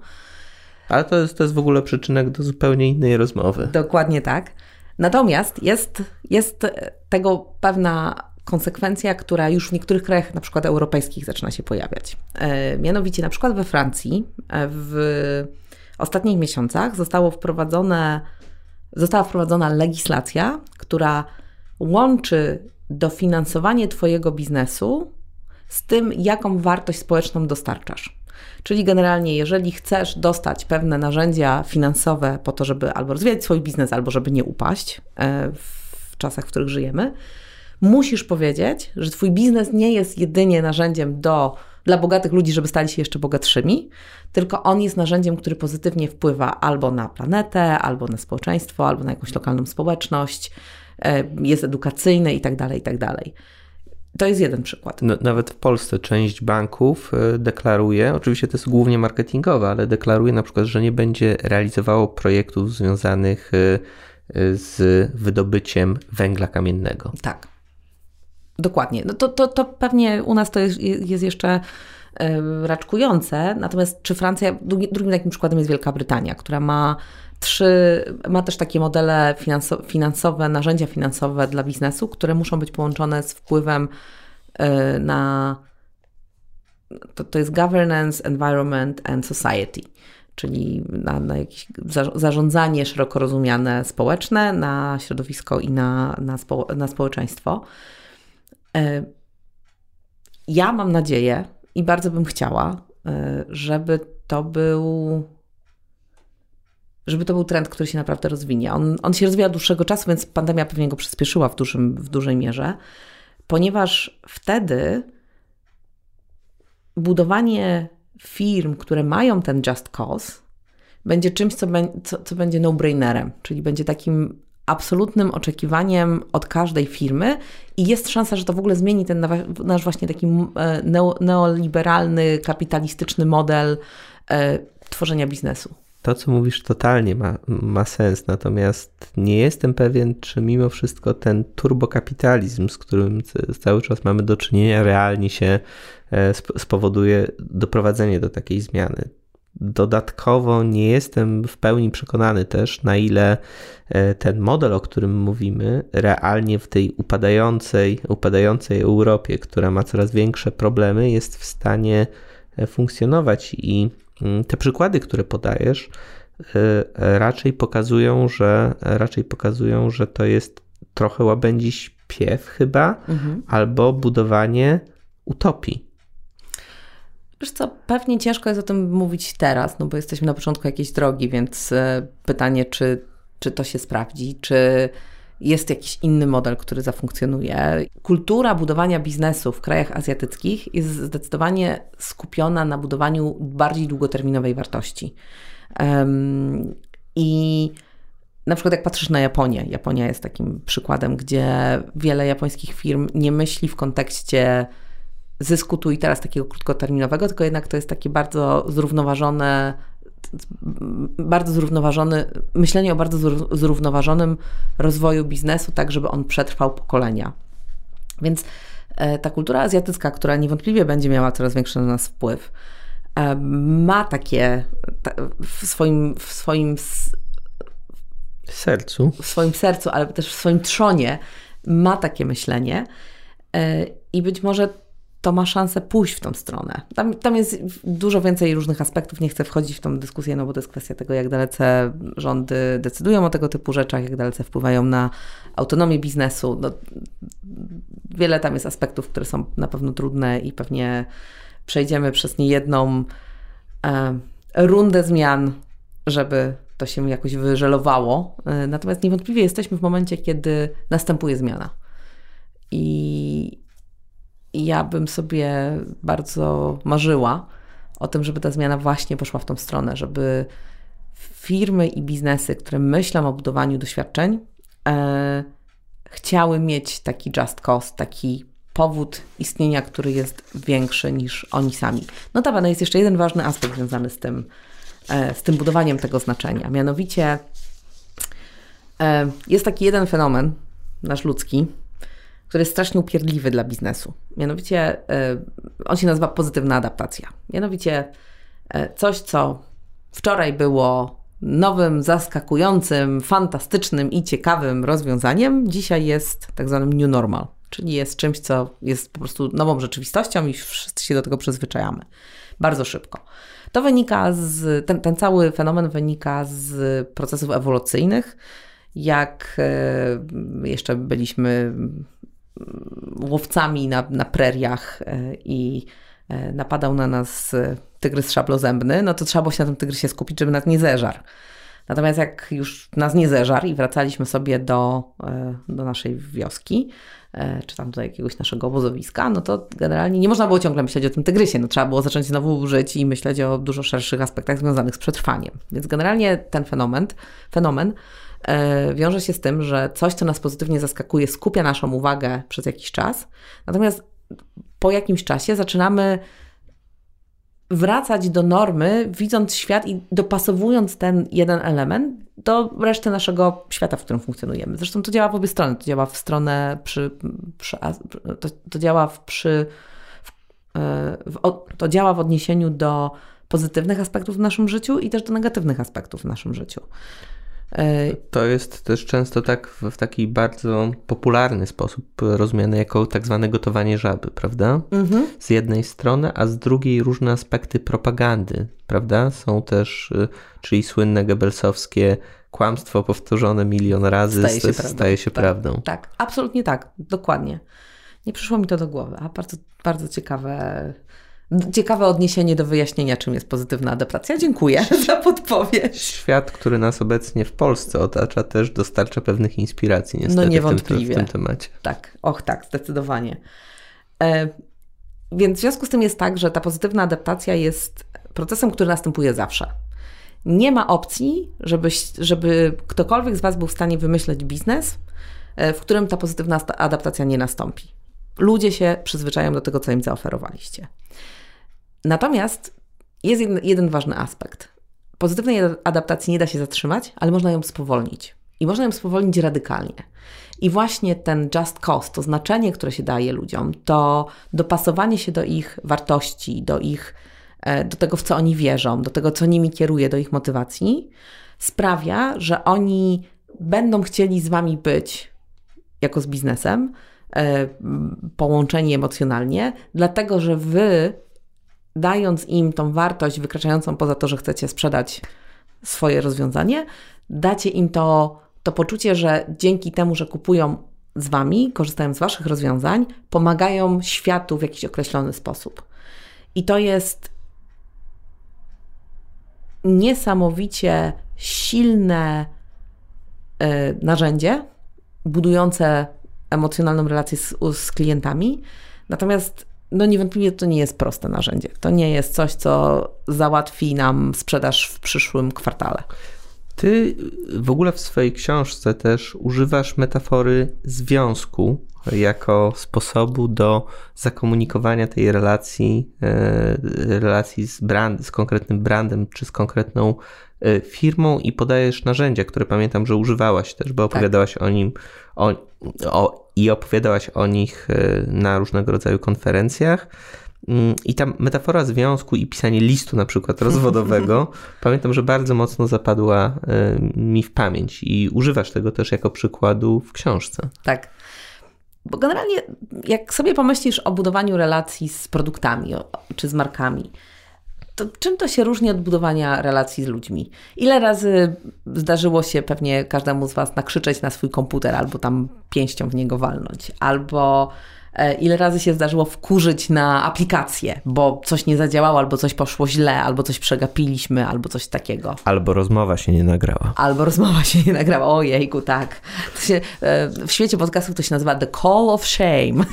A: Ale to jest, to jest w ogóle przyczynek do zupełnie innej rozmowy.
B: Dokładnie tak. Natomiast jest, jest tego pewna konsekwencja, która już w niektórych krajach, na przykład europejskich, zaczyna się pojawiać. E, mianowicie, na przykład we Francji e, w ostatnich miesiącach zostało wprowadzone, została wprowadzona legislacja, która łączy dofinansowanie Twojego biznesu z tym, jaką wartość społeczną dostarczasz. Czyli generalnie, jeżeli chcesz dostać pewne narzędzia finansowe po to, żeby albo rozwijać swój biznes, albo żeby nie upaść e, w czasach, w których żyjemy, musisz powiedzieć, że Twój biznes nie jest jedynie narzędziem do, dla bogatych ludzi, żeby stali się jeszcze bogatszymi, tylko on jest narzędziem, który pozytywnie wpływa albo na planetę, albo na społeczeństwo, albo na jakąś lokalną społeczność, jest edukacyjny itd., tak itd. Tak to jest jeden przykład.
A: No, nawet w Polsce część banków e, deklaruje, oczywiście to jest głównie marketingowe, ale deklaruje na przykład, że nie będzie realizowało projektów związanych e, z wydobyciem węgla kamiennego.
B: Tak. Dokładnie. No to, to, to pewnie u nas to jest, jest jeszcze raczkujące. Natomiast czy Francja, drugim takim przykładem jest Wielka Brytania, która ma trzy, ma też takie modele finansowe, narzędzia finansowe dla biznesu, które muszą być połączone z wpływem e, na to, to jest governance, environment and society, czyli na, na jakieś zarządzanie szeroko rozumiane społeczne, na środowisko i na, na, spo, na społeczeństwo. E, ja mam nadzieję i bardzo bym chciała, e, żeby to był żeby to był trend, który się naprawdę rozwinie. On, on się rozwija od dłuższego czasu, więc pandemia pewnie go przyspieszyła w, dużym, w dużej mierze, ponieważ wtedy budowanie firm, które mają ten just cause, będzie czymś, co, be, co, co będzie no-brainerem, czyli będzie takim absolutnym oczekiwaniem od każdej firmy i jest szansa, że to w ogóle zmieni ten nasz właśnie taki e, neoliberalny, kapitalistyczny model e, tworzenia biznesu.
A: To, co mówisz, totalnie ma, ma sens, natomiast nie jestem pewien, czy mimo wszystko ten turbokapitalizm, z którym cały czas mamy do czynienia, realnie się e, spowoduje doprowadzenie do takiej zmiany. Dodatkowo nie jestem w pełni przekonany też, na ile e, ten model, o którym mówimy, realnie w tej upadającej, upadającej Europie, która ma coraz większe problemy, jest w stanie e, funkcjonować i te przykłady, które podajesz, e, raczej pokazują, że raczej pokazują, że to jest trochę łabędzi śpiew chyba, mhm. albo budowanie utopii.
B: Wiesz co, pewnie ciężko jest o tym mówić teraz, no bo jesteśmy na początku jakiejś drogi, więc e, pytanie, czy, czy to się sprawdzi, czy jest jakiś inny model, który zafunkcjonuje. Kultura budowania biznesu w krajach azjatyckich jest zdecydowanie skupiona na budowaniu bardziej długoterminowej wartości. Um, I na przykład jak patrzysz na Japonię, Japonia jest takim przykładem, gdzie wiele japońskich firm nie myśli w kontekście zysku tu i teraz takiego krótkoterminowego, tylko jednak to jest takie bardzo zrównoważone, bardzo zrównoważony, myślenie o bardzo zrównoważonym rozwoju biznesu, tak żeby on przetrwał pokolenia. Więc e, ta kultura azjatycka, która niewątpliwie będzie miała coraz większy na nas wpływ, e, ma takie w swoim, w swoim
A: sercu,
B: w swoim sercu, ale też w swoim trzonie ma takie myślenie e, i być może to ma szansę pójść w tą stronę. Tam, tam jest dużo więcej różnych aspektów, nie chcę wchodzić w tą dyskusję, no bo to jest kwestia tego, jak dalece rządy decydują o tego typu rzeczach, jak dalece wpływają na autonomię biznesu. No, wiele tam jest aspektów, które są na pewno trudne i pewnie przejdziemy przez niejedną e, rundę zmian, żeby to się jakoś wyżelowało. E, natomiast niewątpliwie jesteśmy w momencie, kiedy następuje zmiana. I, i ja bym sobie bardzo marzyła o tym, żeby ta zmiana właśnie poszła w tą stronę, żeby firmy i biznesy, które myślą o budowaniu doświadczeń, e, chciały mieć taki just cost, taki powód istnienia, który jest większy niż oni sami. Notabene jest jeszcze jeden ważny aspekt związany z tym, e, z tym budowaniem tego znaczenia. Mianowicie e, jest taki jeden fenomen, nasz ludzki, który jest strasznie upierdliwy dla biznesu. Mianowicie e, on się nazywa pozytywna adaptacja. Mianowicie coś, co wczoraj było nowym, zaskakującym, fantastycznym i ciekawym rozwiązaniem, dzisiaj jest tak zwanym new normal czyli jest czymś, co jest po prostu nową rzeczywistością i wszyscy się do tego przyzwyczajamy bardzo szybko. To wynika z, ten, ten cały fenomen wynika z procesów ewolucyjnych. Jak e, jeszcze byliśmy łowcami na, na preriach e, i e, napadał na nas tygrys szablozębny, no to trzeba było się na tym tygrysie skupić, żeby nas nie zeżarł. Natomiast jak już nas nie zeżarł i wracaliśmy sobie do, do naszej wioski, E, czy tam do jakiegoś naszego obozowiska, no to generalnie nie można było ciągle myśleć o tym tygrysie. No, trzeba było zacząć znowu żyć i myśleć o dużo szerszych aspektach związanych z przetrwaniem. Więc generalnie ten fenomen, fenomen e, wiąże się z tym, że coś, co nas pozytywnie zaskakuje, skupia naszą uwagę przez jakiś czas, natomiast po jakimś czasie zaczynamy wracać do normy, widząc świat i dopasowując ten jeden element do reszty naszego świata, w którym funkcjonujemy. Zresztą to działa w obie strony. To działa w stronę przy, przy to, to, działa w, przy w, e, to działa w odniesieniu do pozytywnych aspektów w naszym życiu i też do negatywnych aspektów w naszym życiu.
A: To jest też często tak w, w taki bardzo popularny sposób rozumiane jako tak zwane gotowanie żaby, prawda? Mhm. Z jednej strony, a z drugiej różne aspekty propagandy, prawda? Są też, y, czyli słynne gebelsowskie kłamstwo powtórzone milion razy staje się, staje prawdą. Się
B: tak,
A: prawdą.
B: Tak, absolutnie tak, dokładnie. Nie przyszło mi to do głowy, a bardzo, bardzo ciekawe Ciekawe odniesienie do wyjaśnienia, czym jest pozytywna adaptacja. Dziękuję [laughs] za podpowiedź.
A: Świat, który nas obecnie w Polsce otacza, też dostarcza pewnych inspiracji, niestety, no niewątpliwie. W, tym, w tym temacie.
B: Tak, och tak, zdecydowanie. E, więc w związku z tym jest tak, że ta pozytywna adaptacja jest procesem, który następuje zawsze. Nie ma opcji, żeby, żeby ktokolwiek z Was był w stanie wymyśleć biznes, e, w którym ta pozytywna adaptacja nie nastąpi. Ludzie się przyzwyczają do tego, co im zaoferowaliście. Natomiast jest jeden, jeden ważny aspekt. Pozytywnej adaptacji nie da się zatrzymać, ale można ją spowolnić. I można ją spowolnić radykalnie. I właśnie ten just cost, to znaczenie, które się daje ludziom, to dopasowanie się do ich wartości, do ich, e, do tego, w co oni wierzą, do tego, co nimi kieruje, do ich motywacji, sprawia, że oni będą chcieli z wami być jako z biznesem, e, połączeni emocjonalnie, dlatego że wy dając im tą wartość wykraczającą poza to, że chcecie sprzedać swoje rozwiązanie, dacie im to, to poczucie, że dzięki temu, że kupują z Wami, korzystają z Waszych rozwiązań, pomagają światu w jakiś określony sposób. I to jest niesamowicie silne y, narzędzie budujące emocjonalną relację z, z klientami. Natomiast no niewątpliwie to nie jest proste narzędzie. To nie jest coś, co załatwi nam sprzedaż w przyszłym kwartale.
A: Ty w ogóle w swojej książce też używasz metafory związku jako sposobu do zakomunikowania tej relacji, e, relacji z, brand, z konkretnym brandem czy z konkretną e, firmą i podajesz narzędzia, które pamiętam, że używałaś też, bo opowiadałaś tak. o nim o, o i opowiadałaś o nich e, na różnego rodzaju konferencjach. Mm, I ta metafora związku i pisanie listu na przykład [laughs] rozwodowego, pamiętam, że bardzo mocno zapadła e, mi w pamięć i używasz tego też jako przykładu w książce.
B: Tak. Bo generalnie, jak sobie pomyślisz o budowaniu relacji z produktami czy z markami, to czym to się różni od budowania relacji z ludźmi? Ile razy zdarzyło się pewnie każdemu z Was nakrzyczeć na swój komputer, albo tam pięścią w niego walnąć, albo ile razy się zdarzyło wkurzyć na aplikację, bo coś nie zadziałało, albo coś poszło źle, albo coś przegapiliśmy, albo coś takiego.
A: Albo rozmowa się nie nagrała.
B: Albo rozmowa się nie nagrała. Ojejku, tak. Się, e, w świecie podcastów to się nazywa The Call of Shame.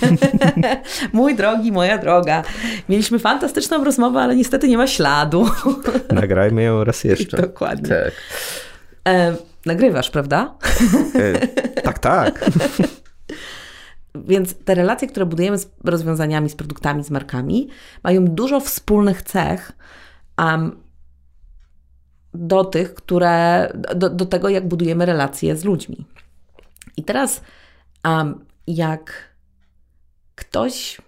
B: [laughs] Mój drogi, moja droga. Mieliśmy fantastyczną rozmowę, ale niestety nie ma śladu. [laughs]
A: Nagrajmy ją raz jeszcze.
B: Dokładnie. Tak. E, nagrywasz, prawda?
A: E, tak, tak. [laughs]
B: Więc te relacje, które budujemy z rozwiązaniami, z produktami, z markami, mają dużo wspólnych cech um, do tych, które, do, do tego, jak budujemy relacje z ludźmi. I teraz, um, jak ktoś,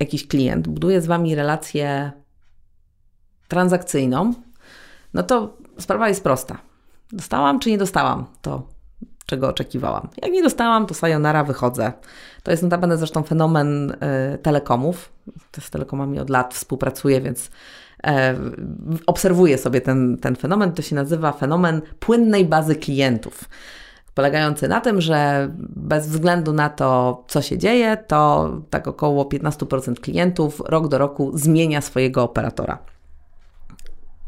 B: jakiś klient buduje z Wami relację transakcyjną, no to sprawa jest prosta. Dostałam czy nie dostałam to czego oczekiwałam. Jak nie dostałam, to sayonara, wychodzę. To jest notabene zresztą fenomen y, telekomów. Z telekomami od lat współpracuję, więc y, obserwuję sobie ten, ten fenomen. To się nazywa fenomen płynnej bazy klientów. Polegający na tym, że bez względu na to, co się dzieje, to tak około 15% klientów rok do roku zmienia swojego operatora.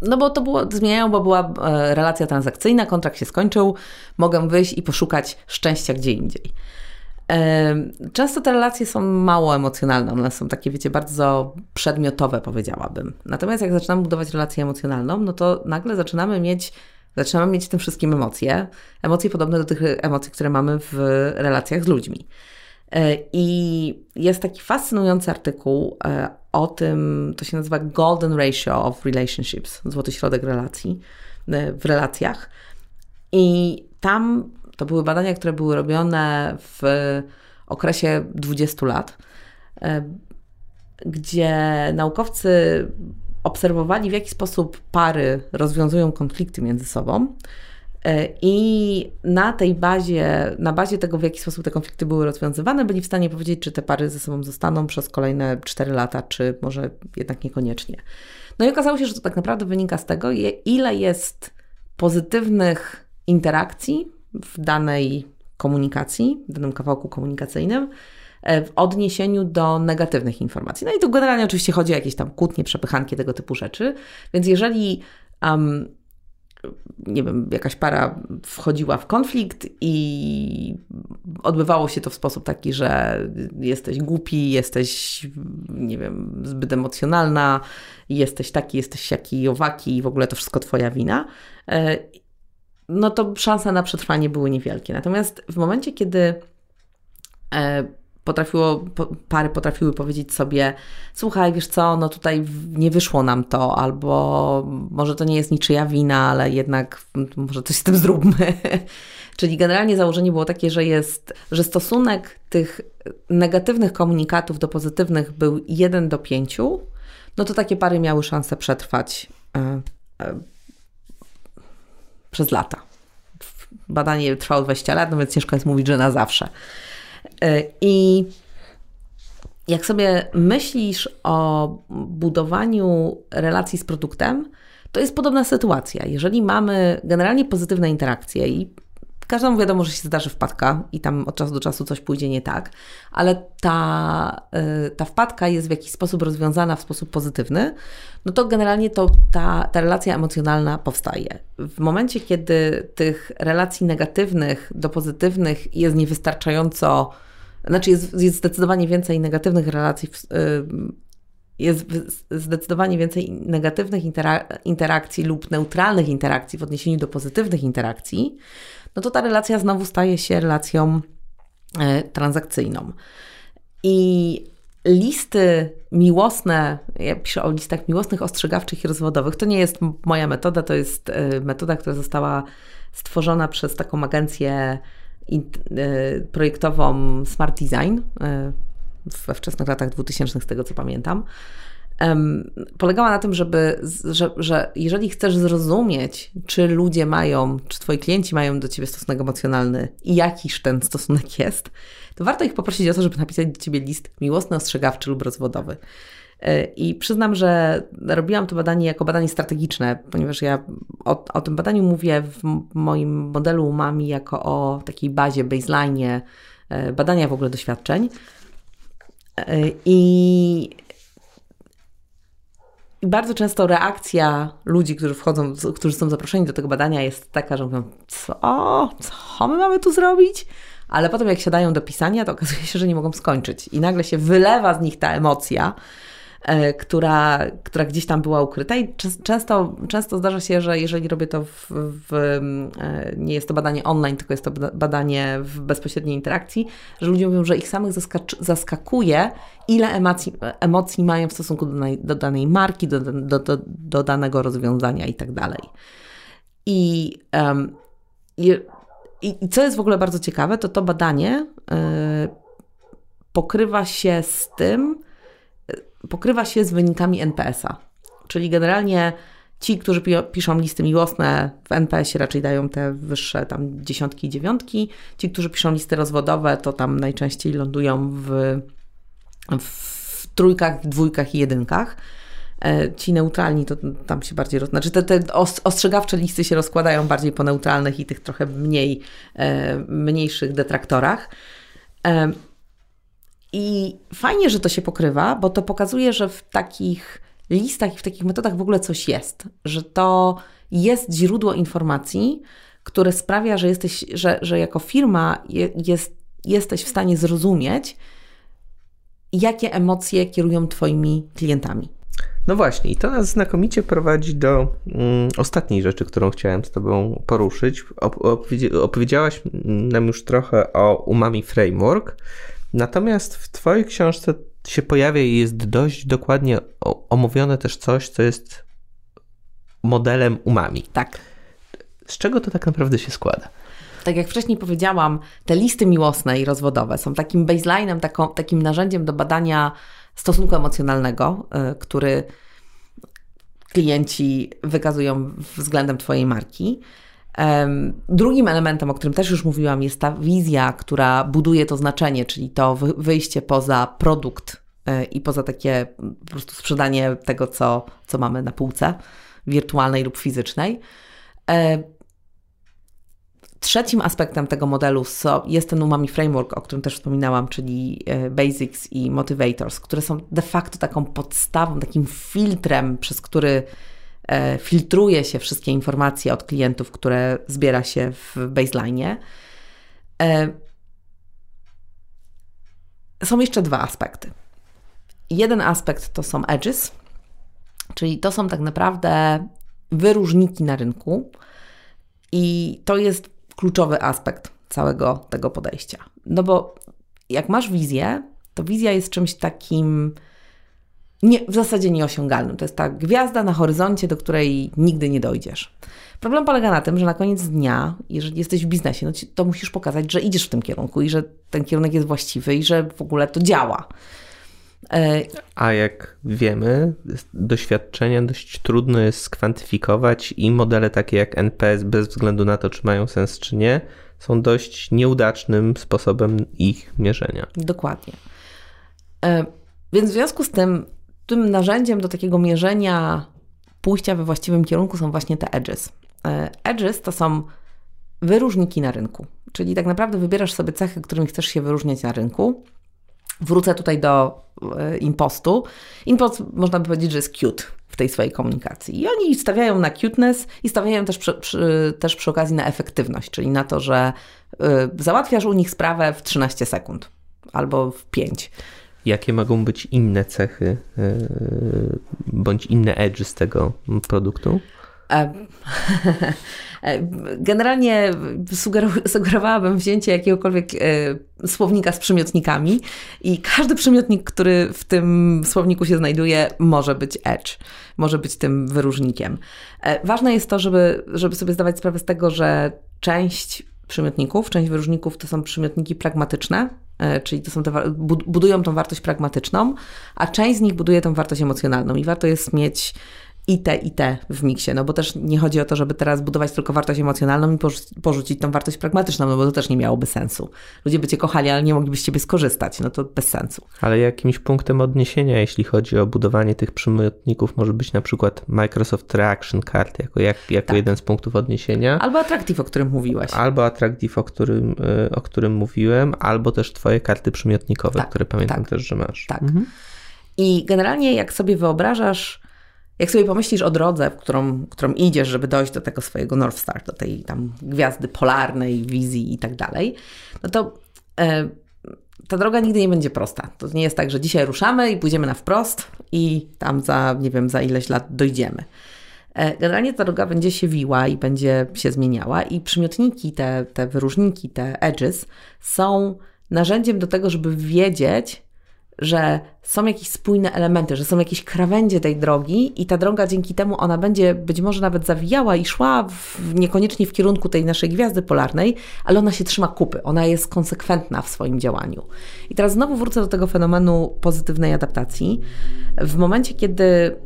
B: No bo to było, zmieniają, bo była e, relacja transakcyjna, kontrakt się skończył, mogę wyjść i poszukać szczęścia gdzie indziej. E, często te relacje są mało emocjonalne, one są takie, wiecie, bardzo przedmiotowe, powiedziałabym. Natomiast jak zaczynamy budować relację emocjonalną, no to nagle zaczynamy mieć, zaczynamy mieć w tym wszystkim emocje. Emocje podobne do tych emocji, które mamy w relacjach z ludźmi. E, I jest taki fascynujący artykuł o tym, to się nazywa Golden Ratio of Relationships, złoty środek relacji, e, w relacjach. I tam to były badania, które były robione w okresie 20 lat, e, gdzie naukowcy obserwowali, w jaki sposób pary rozwiązują konflikty między sobą I na tej bazie, na bazie tego, w jaki sposób te konflikty były rozwiązywane, byli w stanie powiedzieć, czy te pary ze sobą zostaną przez kolejne 4 lata, czy może jednak niekoniecznie. No i okazało się, że to tak naprawdę wynika z tego, ile jest pozytywnych interakcji w danej komunikacji, w danym kawałku komunikacyjnym, e, w odniesieniu do negatywnych informacji. No i tu generalnie oczywiście chodzi o jakieś tam kłótnie, przepychanki, tego typu rzeczy. Więc jeżeli um, nie wiem, jakaś para wchodziła w konflikt i odbywało się to w sposób taki, że jesteś głupi, jesteś, nie wiem, zbyt emocjonalna, jesteś taki, jesteś siaki, owaki i w ogóle to wszystko twoja wina, e, no to szanse na przetrwanie były niewielkie. Natomiast w momencie, kiedy e, potrafiło, pary potrafiły powiedzieć sobie, słuchaj, wiesz co, no tutaj nie wyszło nam to, albo może to nie jest niczyja wina, ale jednak może coś z tym zróbmy. [laughs] Czyli generalnie założenie było takie, że jest, że stosunek tych negatywnych komunikatów do pozytywnych był 1 do 5, no to takie pary miały szansę przetrwać e, e, przez lata. Badanie trwało 20 lat, no więc ciężko jest mówić, że na zawsze. E, I jak sobie myślisz o budowaniu relacji z produktem, to jest podobna sytuacja. Jeżeli mamy generalnie pozytywne interakcje i każdemu wiadomo, że się zdarzy wpadka i tam od czasu do czasu coś pójdzie nie tak, ale ta, e, ta wpadka jest w jakiś sposób rozwiązana w sposób pozytywny, no to generalnie to ta, ta relacja emocjonalna powstaje. W momencie, kiedy tych relacji negatywnych do pozytywnych jest niewystarczająco znaczy jest, jest zdecydowanie więcej negatywnych relacji, jest zdecydowanie więcej negatywnych interakcji lub neutralnych interakcji w odniesieniu do pozytywnych interakcji, no to ta relacja znowu staje się relacją e, transakcyjną. I listy miłosne, ja piszę o listach miłosnych, ostrzegawczych i rozwodowych, to nie jest moja metoda, to jest e, metoda, która została stworzona przez taką agencję E, projektową Smart Design e, we wczesnych latach 2000, z tego co pamiętam. polegała na tym, żeby, że, że jeżeli chcesz zrozumieć, czy ludzie mają, czy twoi klienci mają do ciebie stosunek emocjonalny i jakiż ten stosunek jest, to warto ich poprosić o to, żeby napisać do ciebie list miłosny, ostrzegawczy lub rozwodowy. E, I przyznam, że robiłam to badanie jako badanie strategiczne, ponieważ ja o, o tym badaniu mówię w moim modelu umami jako o takiej bazie, baseline e, badania w ogóle doświadczeń. E, I i bardzo często reakcja ludzi, którzy wchodzą, którzy są zaproszeni do tego badania, jest taka, że mówią: Co? Co my mamy tu zrobić? Ale potem, jak siadają do pisania, to okazuje się, że nie mogą skończyć. I nagle się wylewa z nich ta emocja, która, która gdzieś tam była ukryta i często, często zdarza się, że jeżeli robię to w, w, e, nie jest to badanie online, tylko jest to badanie w bezpośredniej interakcji, że ludzie mówią, że ich samych zaskakuje, ile emocji, emocji mają w stosunku do, do danej marki, do, do, do, do, danego rozwiązania i tak dalej. I, um, i, i, co jest w ogóle bardzo ciekawe, to to badanie y, pokrywa się z tym, pokrywa się z wynikami NPS-a. Czyli generalnie ci, którzy piszą listy miłosne w NPS-ie raczej dają te wyższe tam dziesiątki i dziewiątki. Ci, którzy piszą listy rozwodowe, to tam najczęściej lądują w, w trójkach, dwójkach i jedynkach. E, ci neutralni to tam się bardziej, roz... znaczy te, te ostrzegawcze listy się rozkładają bardziej po neutralnych i tych trochę mniej, e, mniejszych detraktorach. I fajnie, że to się pokrywa, bo to pokazuje, że w takich listach i w takich metodach w ogóle coś jest, że to jest źródło informacji, które sprawia, że jesteś, że, że jako firma je, jest, jesteś w stanie zrozumieć, jakie emocje kierują Twoimi klientami.
A: No właśnie, i to nas znakomicie prowadzi do mm, ostatniej rzeczy, którą chciałem z Tobą poruszyć. opowiedziałaś nam już trochę o Umami Framework, Natomiast w Twojej książce się pojawia i jest dość dokładnie omówione też coś, co jest modelem umami.
B: Tak.
A: Z czego to tak naprawdę się składa?
B: Tak jak wcześniej powiedziałam, te listy miłosne i rozwodowe są takim baseline'em, taką, takim narzędziem do badania stosunku emocjonalnego, yy, który klienci wykazują względem Twojej marki. Drugim elementem, o którym też już mówiłam, jest ta wizja, która buduje to znaczenie, czyli to wyjście poza produkt e, i poza takie po prostu sprzedanie tego, co, co mamy na półce, wirtualnej lub fizycznej. E, trzecim aspektem tego modelu jest ten Umami Framework, o którym też wspominałam, czyli e, Basics i Motivators, które są de facto taką podstawą, takim filtrem, przez który filtruje się wszystkie informacje od klientów, które zbiera się w baseline. E, są jeszcze dwa aspekty. Jeden aspekt to są edges, czyli to są tak naprawdę wyróżniki na rynku, i to jest kluczowy aspekt całego tego podejścia. No bo jak masz wizję, to wizja jest czymś takim nie, w zasadzie nieosiągalnym. To jest ta gwiazda na horyzoncie, do której nigdy nie dojdziesz. Problem polega na tym, że na koniec dnia, jeżeli jesteś w biznesie, no to musisz pokazać, że idziesz w tym kierunku i że ten kierunek jest właściwy i że w ogóle to działa.
A: E, A jak wiemy, doświadczenia dość trudno jest skwantyfikować i modele takie jak NPS, bez względu na to, czy mają sens, czy nie, są dość nieudacznym sposobem ich mierzenia.
B: Dokładnie. E, więc w związku z tym tym narzędziem do takiego mierzenia pójścia we właściwym kierunku są właśnie te edges. E, edges to są wyróżniki na rynku, czyli tak naprawdę wybierasz sobie cechy, którymi chcesz się wyróżniać na rynku. Wrócę tutaj do e, impostu. Impost można by powiedzieć, że jest cute w tej swojej komunikacji. I oni stawiają na cuteness i stawiają też przy, przy, też przy okazji na efektywność, czyli na to, że y, załatwiasz u nich sprawę w 13 sekund albo w 5.
A: Jakie mogą być inne cechy e, bądź inne edge z tego produktu? E,
B: generalnie sugerowałabym wzięcie jakiegokolwiek e, słownika z przymiotnikami i każdy przymiotnik, który w tym słowniku się znajduje, może być edge, może być tym wyróżnikiem. Ważne jest to, żeby, żeby sobie zdawać sprawę z tego, że część przymiotników, część wyróżników to są przymiotniki pragmatyczne, czyli to są te, budują tą wartość pragmatyczną, a część z nich buduje tą wartość emocjonalną i warto jest mieć i te, i te w miksie, no bo też nie chodzi o to, żeby teraz budować tylko wartość emocjonalną i porzucić tą wartość pragmatyczną, no bo to też nie miałoby sensu. Ludzie by Cię kochali, ale nie mogliby z Ciebie skorzystać, no to bez sensu.
A: Ale jakimś punktem odniesienia, jeśli chodzi o budowanie tych przymiotników, może być na przykład Microsoft Reaction Card jako, jak, jako tak. jeden z punktów odniesienia.
B: Albo Attractive, o którym mówiłaś.
A: Albo Attractive, o którym, e, o którym mówiłem, albo też Twoje karty przymiotnikowe, tak, które pamiętam tak, też, że masz.
B: Tak. Mhm. I generalnie jak sobie wyobrażasz jak sobie pomyślisz o drodze, którą, którą idziesz, żeby dojść do tego swojego North Star, do tej tam gwiazdy polarnej, wizji i tak dalej, no to e, ta droga nigdy nie będzie prosta. To nie jest tak, że dzisiaj ruszamy i pójdziemy na wprost i tam za, nie wiem, za ileś lat dojdziemy. E, generalnie ta droga będzie się wiła i będzie się zmieniała i przymiotniki, te, te wyróżniki, te edges są narzędziem do tego, żeby wiedzieć, że są jakieś spójne elementy, że są jakieś krawędzie tej drogi i ta droga dzięki temu ona będzie być może nawet zawijała i szła w, niekoniecznie w kierunku tej naszej gwiazdy polarnej, ale ona się trzyma kupy, ona jest konsekwentna w swoim działaniu. I teraz znowu wrócę do tego fenomenu pozytywnej adaptacji. W momencie, kiedy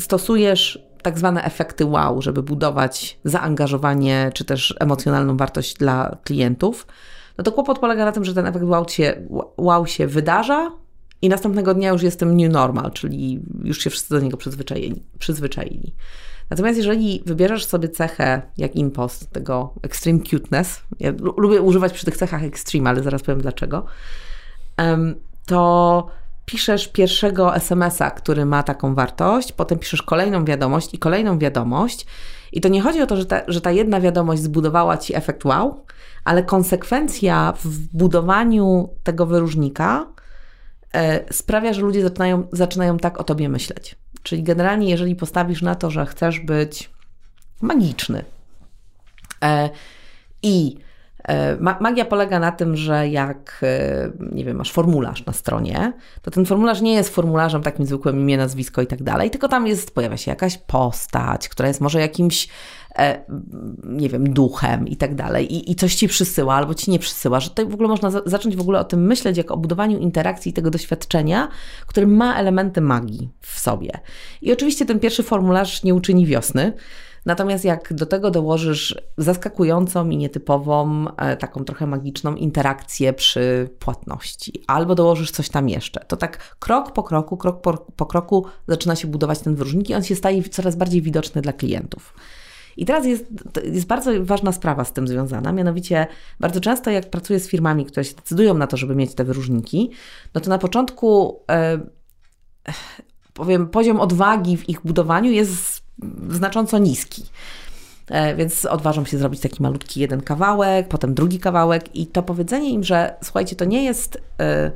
B: stosujesz tak zwane efekty wow, żeby budować zaangażowanie czy też emocjonalną wartość dla klientów, no to kłopot polega na tym, że ten efekt wow się, wow się wydarza i następnego dnia już jestem new normal, czyli już się wszyscy do niego przyzwyczaili. przyzwyczaili. Natomiast jeżeli wybierzesz sobie cechę jak impost, tego extreme cuteness, ja lubię używać przy tych cechach extreme, ale zaraz powiem dlaczego, to piszesz pierwszego SMS-a, który ma taką wartość, potem piszesz kolejną wiadomość i kolejną wiadomość. I to nie chodzi o to, że ta, że ta jedna wiadomość zbudowała ci efekt wow, ale konsekwencja w budowaniu tego wyróżnika e, sprawia, że ludzie zaczynają, zaczynają tak o tobie myśleć. Czyli generalnie, jeżeli postawisz na to, że chcesz być magiczny e, i e, Magia polega na tym, że jak, nie wiem, masz formularz na stronie, to ten formularz nie jest formularzem takim zwykłym imię, nazwisko i tak dalej, tylko tam jest, pojawia się jakaś postać, która jest może jakimś nie wiem, duchem i tak dalej, i, i coś ci przysyła albo ci nie przysyła, że tutaj w ogóle można za zacząć w ogóle o tym myśleć, jak o budowaniu interakcji tego doświadczenia, który ma elementy magii w sobie. I oczywiście ten pierwszy formularz nie uczyni wiosny, Natomiast jak do tego dołożysz zaskakującą i nietypową, e, taką trochę magiczną interakcję przy płatności, albo dołożysz coś tam jeszcze, to tak krok po kroku, krok po, po kroku zaczyna się budować ten wyróżnik i on się staje coraz bardziej widoczny dla klientów. I teraz jest, jest bardzo ważna sprawa z tym związana, mianowicie bardzo często jak pracuję z firmami, które się decydują na to, żeby mieć te wyróżniki, no to na początku e, powiem, poziom odwagi w ich budowaniu jest znacząco niski. E, więc odważą się zrobić taki malutki jeden kawałek, potem drugi kawałek i to powiedzenie im, że słuchajcie, to nie jest... E,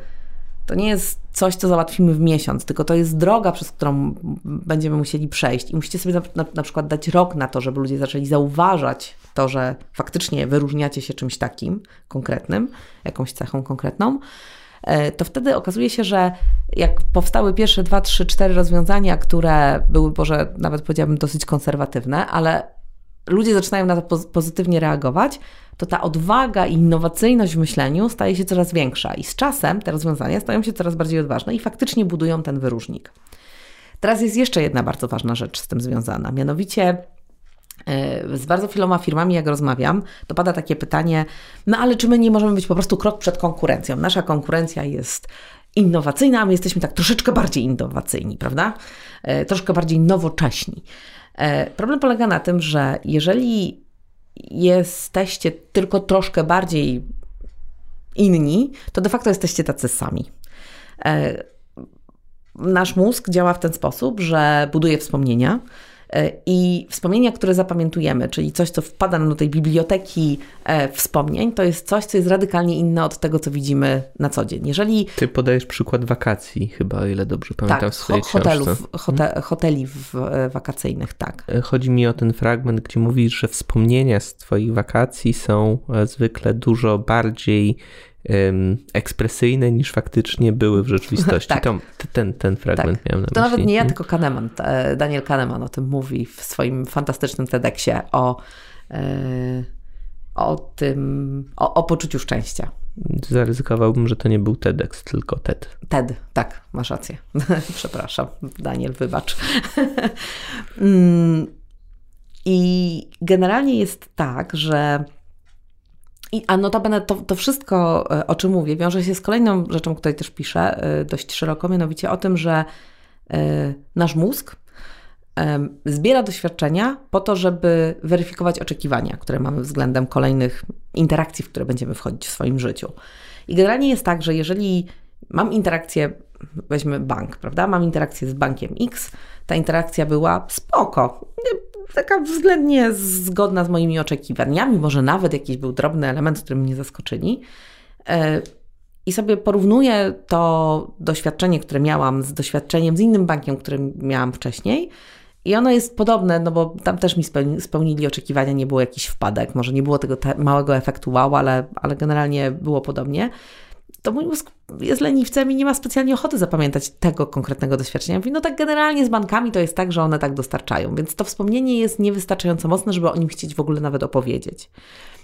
B: to nie jest coś, co załatwimy w miesiąc, tylko to jest droga, przez którą będziemy musieli przejść i musicie sobie na, na, na, przykład dać rok na to, żeby ludzie zaczęli zauważać to, że faktycznie wyróżniacie się czymś takim konkretnym, jakąś cechą konkretną, e, to wtedy okazuje się, że jak powstały pierwsze dwa, trzy, cztery rozwiązania, które były, może nawet powiedziałabym dosyć konserwatywne, ale ludzie zaczynają na to pozytywnie reagować, to ta odwaga i innowacyjność w myśleniu staje się coraz większa i z czasem te rozwiązania stają się coraz bardziej odważne i faktycznie budują ten wyróżnik. Teraz jest jeszcze jedna bardzo ważna rzecz z tym związana, mianowicie e, z bardzo wieloma firmami, jak rozmawiam, to pada takie pytanie: no ale czy my nie możemy być po prostu krok przed konkurencją? Nasza konkurencja jest innowacyjna, a my jesteśmy tak troszeczkę bardziej innowacyjni, prawda? E, troszkę bardziej nowocześni. E, problem polega na tym, że jeżeli jesteście tylko troszkę bardziej inni, to de facto jesteście tacy sami. E, nasz mózg działa w ten sposób, że buduje wspomnienia, I wspomnienia, które zapamiętujemy, czyli coś, co wpada nam do tej biblioteki e, wspomnień, to jest coś, co jest radykalnie inne od tego, co widzimy na co dzień. Jeżeli...
A: Ty podajesz przykład wakacji, chyba, o ile dobrze pamiętam
B: tak,
A: w swojej
B: hotelów. Hote, mhm. hoteli w, e, wakacyjnych, tak.
A: Chodzi mi o ten fragment, gdzie mówisz, że wspomnienia z Twoich wakacji są zwykle dużo bardziej ekspresyjne niż faktycznie były w rzeczywistości. [laughs] tak. To, ten, ten fragment tak. miałem na
B: To
A: myśli.
B: nawet nie ja, tylko Kahneman, Daniel Kahneman o tym mówi w swoim fantastycznym TEDxie o, e, o tym, o, o poczuciu szczęścia.
A: Zaryzykowałbym, że to nie był TEDx, tylko TED.
B: TED, tak, masz rację. [laughs] Przepraszam, Daniel, wybacz. [laughs] Mm, I generalnie jest tak, że i, a notabene to, to wszystko, e, o czym mówię, wiąże się z kolejną rzeczą, której też piszę e, dość szeroko, mianowicie o tym, że e, nasz mózg zbiera doświadczenia po to, żeby weryfikować oczekiwania, które mamy względem kolejnych interakcji, w które będziemy wchodzić w swoim życiu. I generalnie jest tak, że jeżeli mam interakcję, weźmy bank, prawda? Mam interakcję z bankiem X, ta interakcja była spoko, taka względnie zgodna z moimi oczekiwaniami, może nawet jakiś był drobny element, który mnie zaskoczyli. E, I sobie porównuję to doświadczenie, które miałam z doświadczeniem z innym bankiem, którym miałam wcześniej. I ono jest podobne, no bo tam też mi spełnili oczekiwania, nie było jakiś wpadek, może nie było tego małego efektu wow, ale, ale generalnie było podobnie to mój mózg jest leniwcem i nie ma specjalnie ochoty zapamiętać tego konkretnego doświadczenia. Mówi, no tak generalnie z bankami to jest tak, że one tak dostarczają, więc to wspomnienie jest niewystarczająco mocne, żeby o nim chcieć w ogóle nawet opowiedzieć.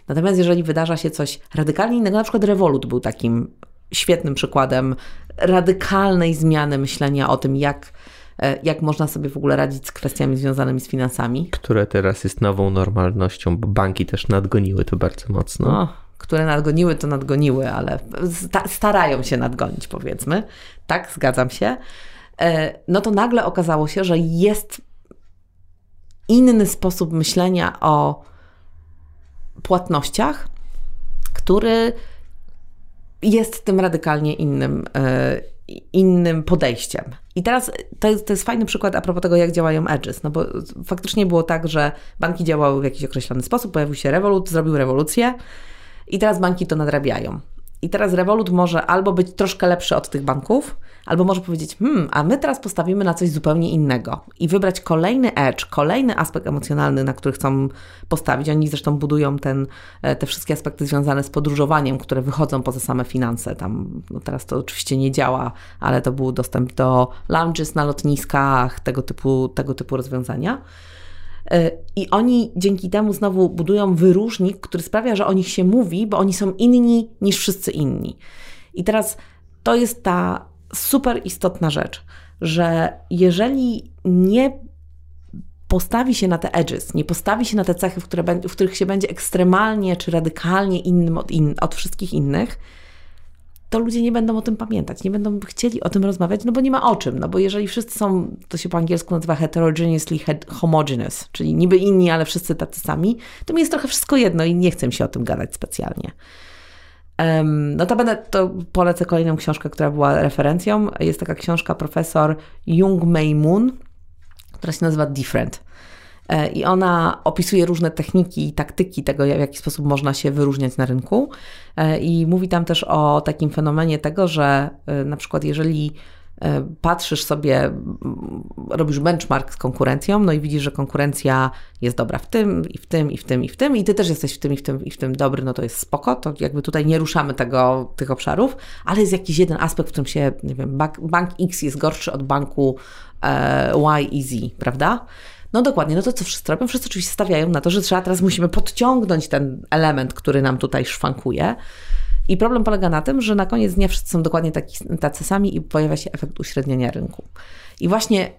B: Natomiast jeżeli wydarza się coś radykalnie innego, na przykład Revolut był takim świetnym przykładem radykalnej zmiany myślenia o tym, jak e, jak można sobie w ogóle radzić z kwestiami związanymi z finansami.
A: Które teraz jest nową normalnością, bo banki też nadgoniły to bardzo mocno.
B: No, które nadgoniły, to nadgoniły, ale starają się nadgonić, powiedzmy. Tak, zgadzam się. E, no to nagle okazało się, że jest inny sposób myślenia o płatnościach, który jest tym radykalnie innym, e, innym podejściem. I teraz to jest, to jest fajny przykład a propos tego, jak działają edges, no bo faktycznie było tak, że banki działały w jakiś określony sposób, pojawił się Revolut, zrobił rewolucję, i teraz banki to nadrabiają. I teraz Revolut może albo być troszkę lepszy od tych banków, albo może powiedzieć, hmm, a my teraz postawimy na coś zupełnie innego i wybrać kolejny edge, kolejny aspekt emocjonalny, na który chcą postawić. Oni zresztą budują ten, e, te wszystkie aspekty związane z podróżowaniem, które wychodzą poza same finanse. Tam no teraz to oczywiście nie działa, ale to był dostęp do lounges na lotniskach, tego typu, tego typu rozwiązania. I oni dzięki temu znowu budują wyróżnik, który sprawia, że o nich się mówi, bo oni są inni niż wszyscy inni. I teraz to jest ta super istotna rzecz, że jeżeli nie postawi się na te edges, nie postawi się na te cechy, w, które, w których się będzie ekstremalnie czy radykalnie innym od, in, od wszystkich innych, to ludzie nie będą o tym pamiętać, nie będą chcieli o tym rozmawiać, no bo nie ma o czym, no bo jeżeli wszyscy są, to się po angielsku nazywa heterogeneously homogeneous, czyli niby inni, ale wszyscy tacy sami, to mi jest trochę wszystko jedno i nie chcę się o tym gadać specjalnie. Um, no to będę, to polecę kolejną książkę, która była referencją. Jest taka książka profesor Jung May Moon, która się nazywa Different. E, I ona opisuje różne techniki i taktyki tego, w jaki sposób można się wyróżniać na rynku. E, I mówi tam też o takim fenomenie tego, że e, na przykład jeżeli patrzysz sobie, robisz benchmark z konkurencją, no i widzisz, że konkurencja jest dobra w tym, i w tym, i w tym, i w tym, i ty też jesteś w tym, i w tym, i w tym dobry, no to jest spoko, to jakby tutaj nie ruszamy tego, tych obszarów, ale jest jakiś jeden aspekt, w którym się, nie wiem, bank, bank X jest gorszy od banku Y i Z, prawda? No dokładnie, no to co wszyscy robią? Wszyscy oczywiście stawiają na to, że trzeba teraz musimy podciągnąć ten element, który nam tutaj szwankuje. I problem polega na tym, że na koniec dnia wszyscy są dokładnie taki, tacy sami i pojawia się efekt uśredniania rynku. I właśnie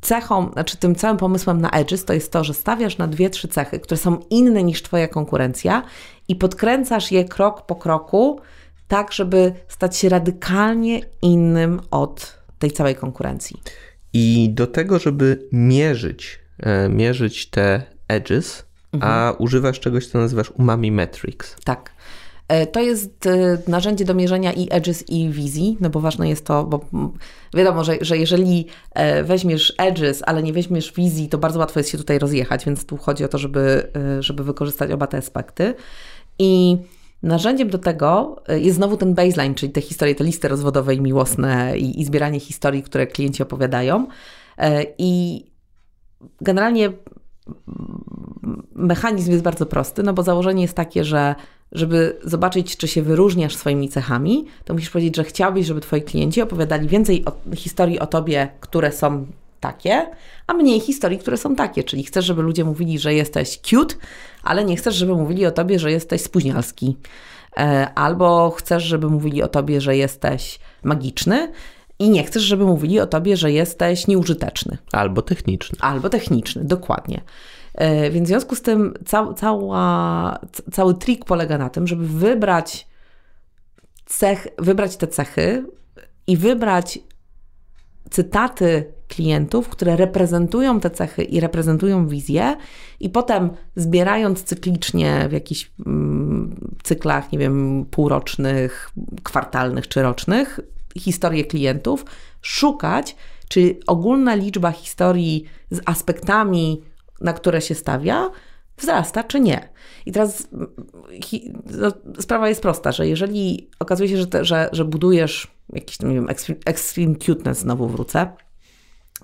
B: cechą, znaczy tym całym pomysłem na edges to jest to, że stawiasz na dwie, trzy cechy, które są inne niż Twoja konkurencja i podkręcasz je krok po kroku, tak żeby stać się radykalnie innym od tej całej konkurencji.
A: I do tego, żeby mierzyć, e, mierzyć te edges, mhm. a używasz czegoś, co nazywasz umami metrics.
B: Tak. E, to jest e, narzędzie do mierzenia i edges, i wizji, no bo ważne jest to, bo wiadomo, że, że jeżeli weźmiesz edges, ale nie weźmiesz wizji, to bardzo łatwo jest się tutaj rozjechać, więc tu chodzi o to, żeby, żeby wykorzystać oba te aspekty. I Narzędziem do tego y, jest znowu ten baseline, czyli te historie, te listy rozwodowe i miłosne i, i zbieranie historii, które klienci opowiadają. Y, I generalnie mechanizm jest bardzo prosty, no bo założenie jest takie, że żeby zobaczyć, czy się wyróżniasz swoimi cechami, to musisz powiedzieć, że chciałbyś, żeby twoi klienci opowiadali więcej o, historii o tobie, które są takie, a mniej historii, które są takie. Czyli chcesz, żeby ludzie mówili, że jesteś cute, ale nie chcesz, żeby mówili o tobie, że jesteś spóźnialski. E, albo chcesz, żeby mówili o tobie, że jesteś magiczny, i nie chcesz, żeby mówili o tobie, że jesteś nieużyteczny.
A: Albo techniczny.
B: Albo techniczny, dokładnie. E, więc w związku z tym ca cała, cały trik polega na tym, żeby wybrać cech, wybrać te cechy i wybrać cytaty klientów, które reprezentują te cechy i reprezentują wizję, i potem zbierając cyklicznie w jakichś mm, cyklach, nie wiem, półrocznych, kwartalnych czy rocznych, historię klientów, szukać, czy ogólna liczba historii z aspektami, na które się stawia, wzrasta, czy nie. I teraz no, sprawa jest prosta, że jeżeli okazuje się, że, te, że, że budujesz jakiś, nie wiem, extreme, cuteness, znowu wrócę,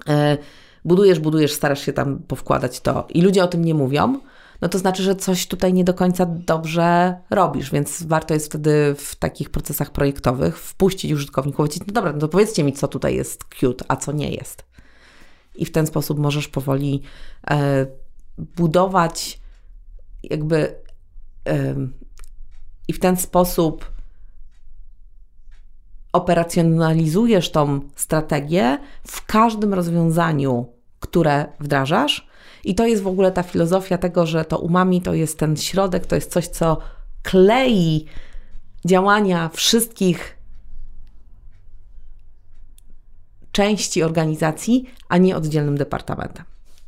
B: e, budujesz, budujesz, starasz się tam powkładać to i ludzie o tym nie mówią, no to znaczy, że coś tutaj nie do końca dobrze robisz, więc warto jest wtedy w takich procesach projektowych wpuścić użytkowników, powiedzieć, no dobra, no to powiedzcie mi, co tutaj jest cute, a co nie jest. I w ten sposób możesz powoli e, budować jakby i w ten sposób operacjonalizujesz tą strategię w każdym rozwiązaniu, które wdrażasz, i to jest w ogóle ta filozofia tego, że to umami to jest ten środek, to jest coś, co klei działania wszystkich części organizacji, a nie oddzielnym departamentem.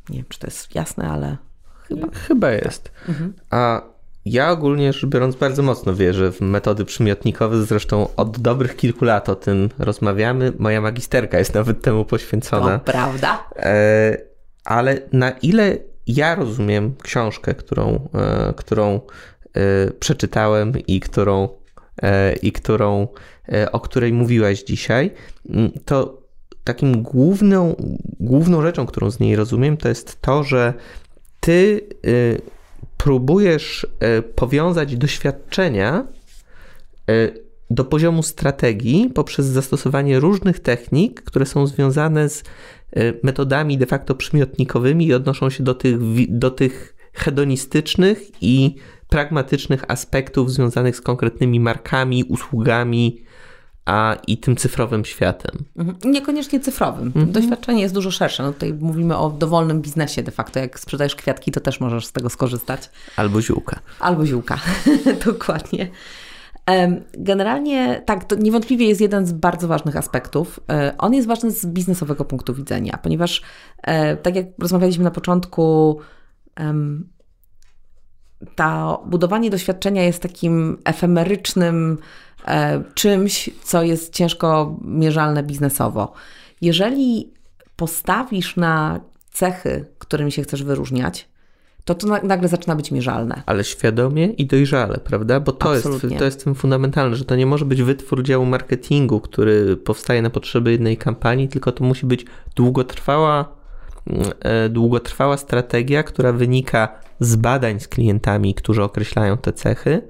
B: Nie wiem, czy to jest jasne, ale chyba.
A: Chyba jest. Mhm. A ja ogólnie rzecz biorąc bardzo mocno wierzę w metody przymiotnikowe, zresztą od dobrych kilku lat o tym rozmawiamy. Moja magisterka jest nawet temu poświęcona.
B: To prawda.
A: E ale na ile ja rozumiem książkę, którą, e, którą e, przeczytałem i którą, i którą, o której mówiłaś dzisiaj, to takim główną, główną rzeczą, którą z niej rozumiem, to jest to, że ty próbujesz powiązać doświadczenia do poziomu strategii poprzez zastosowanie różnych technik, które są związane z Y, metodami de facto przymiotnikowymi i odnoszą się do tych, do tych hedonistycznych i pragmatycznych aspektów związanych z konkretnymi markami, usługami, a i tym cyfrowym światem.
B: Mhm. Niekoniecznie cyfrowym. Mhm. Doświadczenie jest dużo szersze. No tutaj mówimy o dowolnym biznesie de facto. Jak sprzedajesz kwiatki, to też możesz z tego skorzystać.
A: Albo ziółka.
B: Albo ziółka, [laughs] dokładnie. Generalnie tak, to niewątpliwie jest jeden z bardzo ważnych aspektów. E, on jest ważny z biznesowego punktu widzenia, ponieważ e, tak jak rozmawialiśmy na początku, to budowanie doświadczenia jest takim efemerycznym czymś, co jest ciężko mierzalne biznesowo. Jeżeli postawisz na cechy, którymi się chcesz wyróżniać, to to nagle zaczyna być mierzalne.
A: Ale świadomie i dojrzale, prawda? Bo to jest, to jest tym fundamentalne, że to nie może być wytwór działu marketingu, który powstaje na potrzeby jednej kampanii, tylko to musi być długotrwała, e, długotrwała strategia, która wynika z badań z klientami, którzy określają te cechy.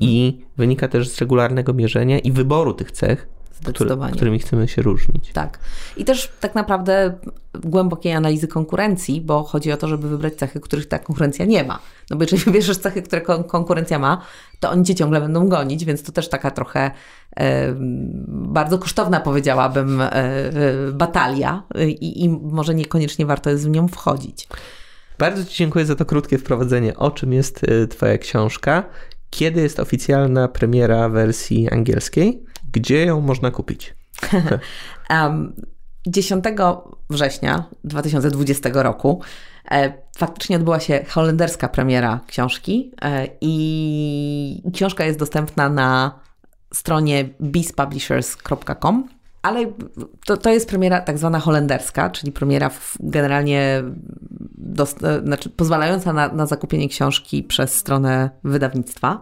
A: I wynika też z regularnego mierzenia i wyboru tych cech, Zdecydowanie. którymi chcemy się różnić.
B: Tak. I też tak naprawdę głębokiej analizy konkurencji, bo chodzi o to, żeby wybrać cechy, których ta konkurencja nie ma. No bo jeżeli [laughs] wybierzesz cechy, które konkurencja ma, to oni cię ciągle będą gonić, więc to też taka trochę e, bardzo kosztowna, powiedziałabym, e, batalia i, i może niekoniecznie warto jest w nią wchodzić.
A: Bardzo Ci dziękuję za to krótkie wprowadzenie, o czym jest e, Twoja książka. Kiedy jest oficjalna premiera wersji angielskiej? Gdzie ją można kupić? [laughs]
B: um, 10 września 2020 roku e, faktycznie odbyła się holenderska premiera książki e, i książka jest dostępna na stronie beastpublishers.com ale to, to jest premiera tak zwana holenderska, czyli premiera generalnie e, znaczy pozwalająca na, na zakupienie książki przez stronę wydawnictwa.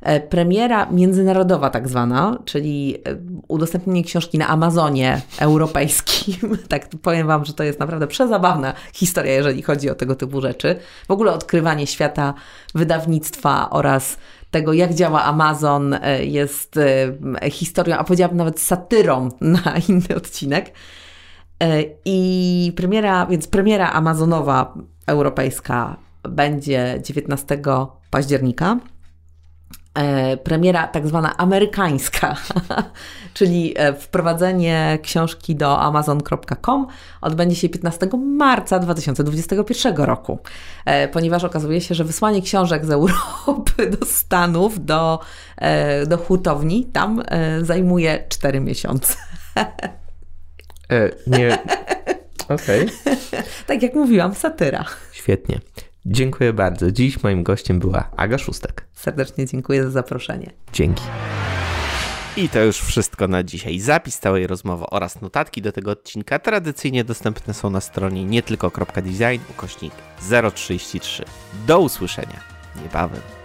B: E, premiera międzynarodowa tak zwana, czyli e, udostępnienie książki na Amazonie europejskim. [laughs] tak powiem Wam, że to jest naprawdę przezabawna historia, jeżeli chodzi o tego typu rzeczy. W ogóle odkrywanie świata wydawnictwa oraz tego, jak działa Amazon, e, jest historią, a powiedziałabym nawet satyrą [laughs] na inny odcinek. I premiera, więc premiera Amazonowa europejska będzie 19 października. E, premiera tak zwana amerykańska, [laughs] czyli e, wprowadzenie książki do amazon.com odbędzie się 15 marca 2021 roku, e, ponieważ okazuje się, że wysłanie książek z Europy do Stanów, do, do hurtowni, tam zajmuje 4 miesiące.
A: E, nie. Okej. Okay. [laughs]
B: tak jak mówiłam, satyra.
A: Świetnie. Dziękuję bardzo. Dziś moim gościem była Aga Szóstek.
B: Serdecznie dziękuję za zaproszenie.
A: Dzięki. I to już wszystko na dzisiaj. Zapis całej rozmowy oraz notatki do tego odcinka tradycyjnie dostępne są na stronie nietylko.design ukośnik 033. Do usłyszenia niebawem.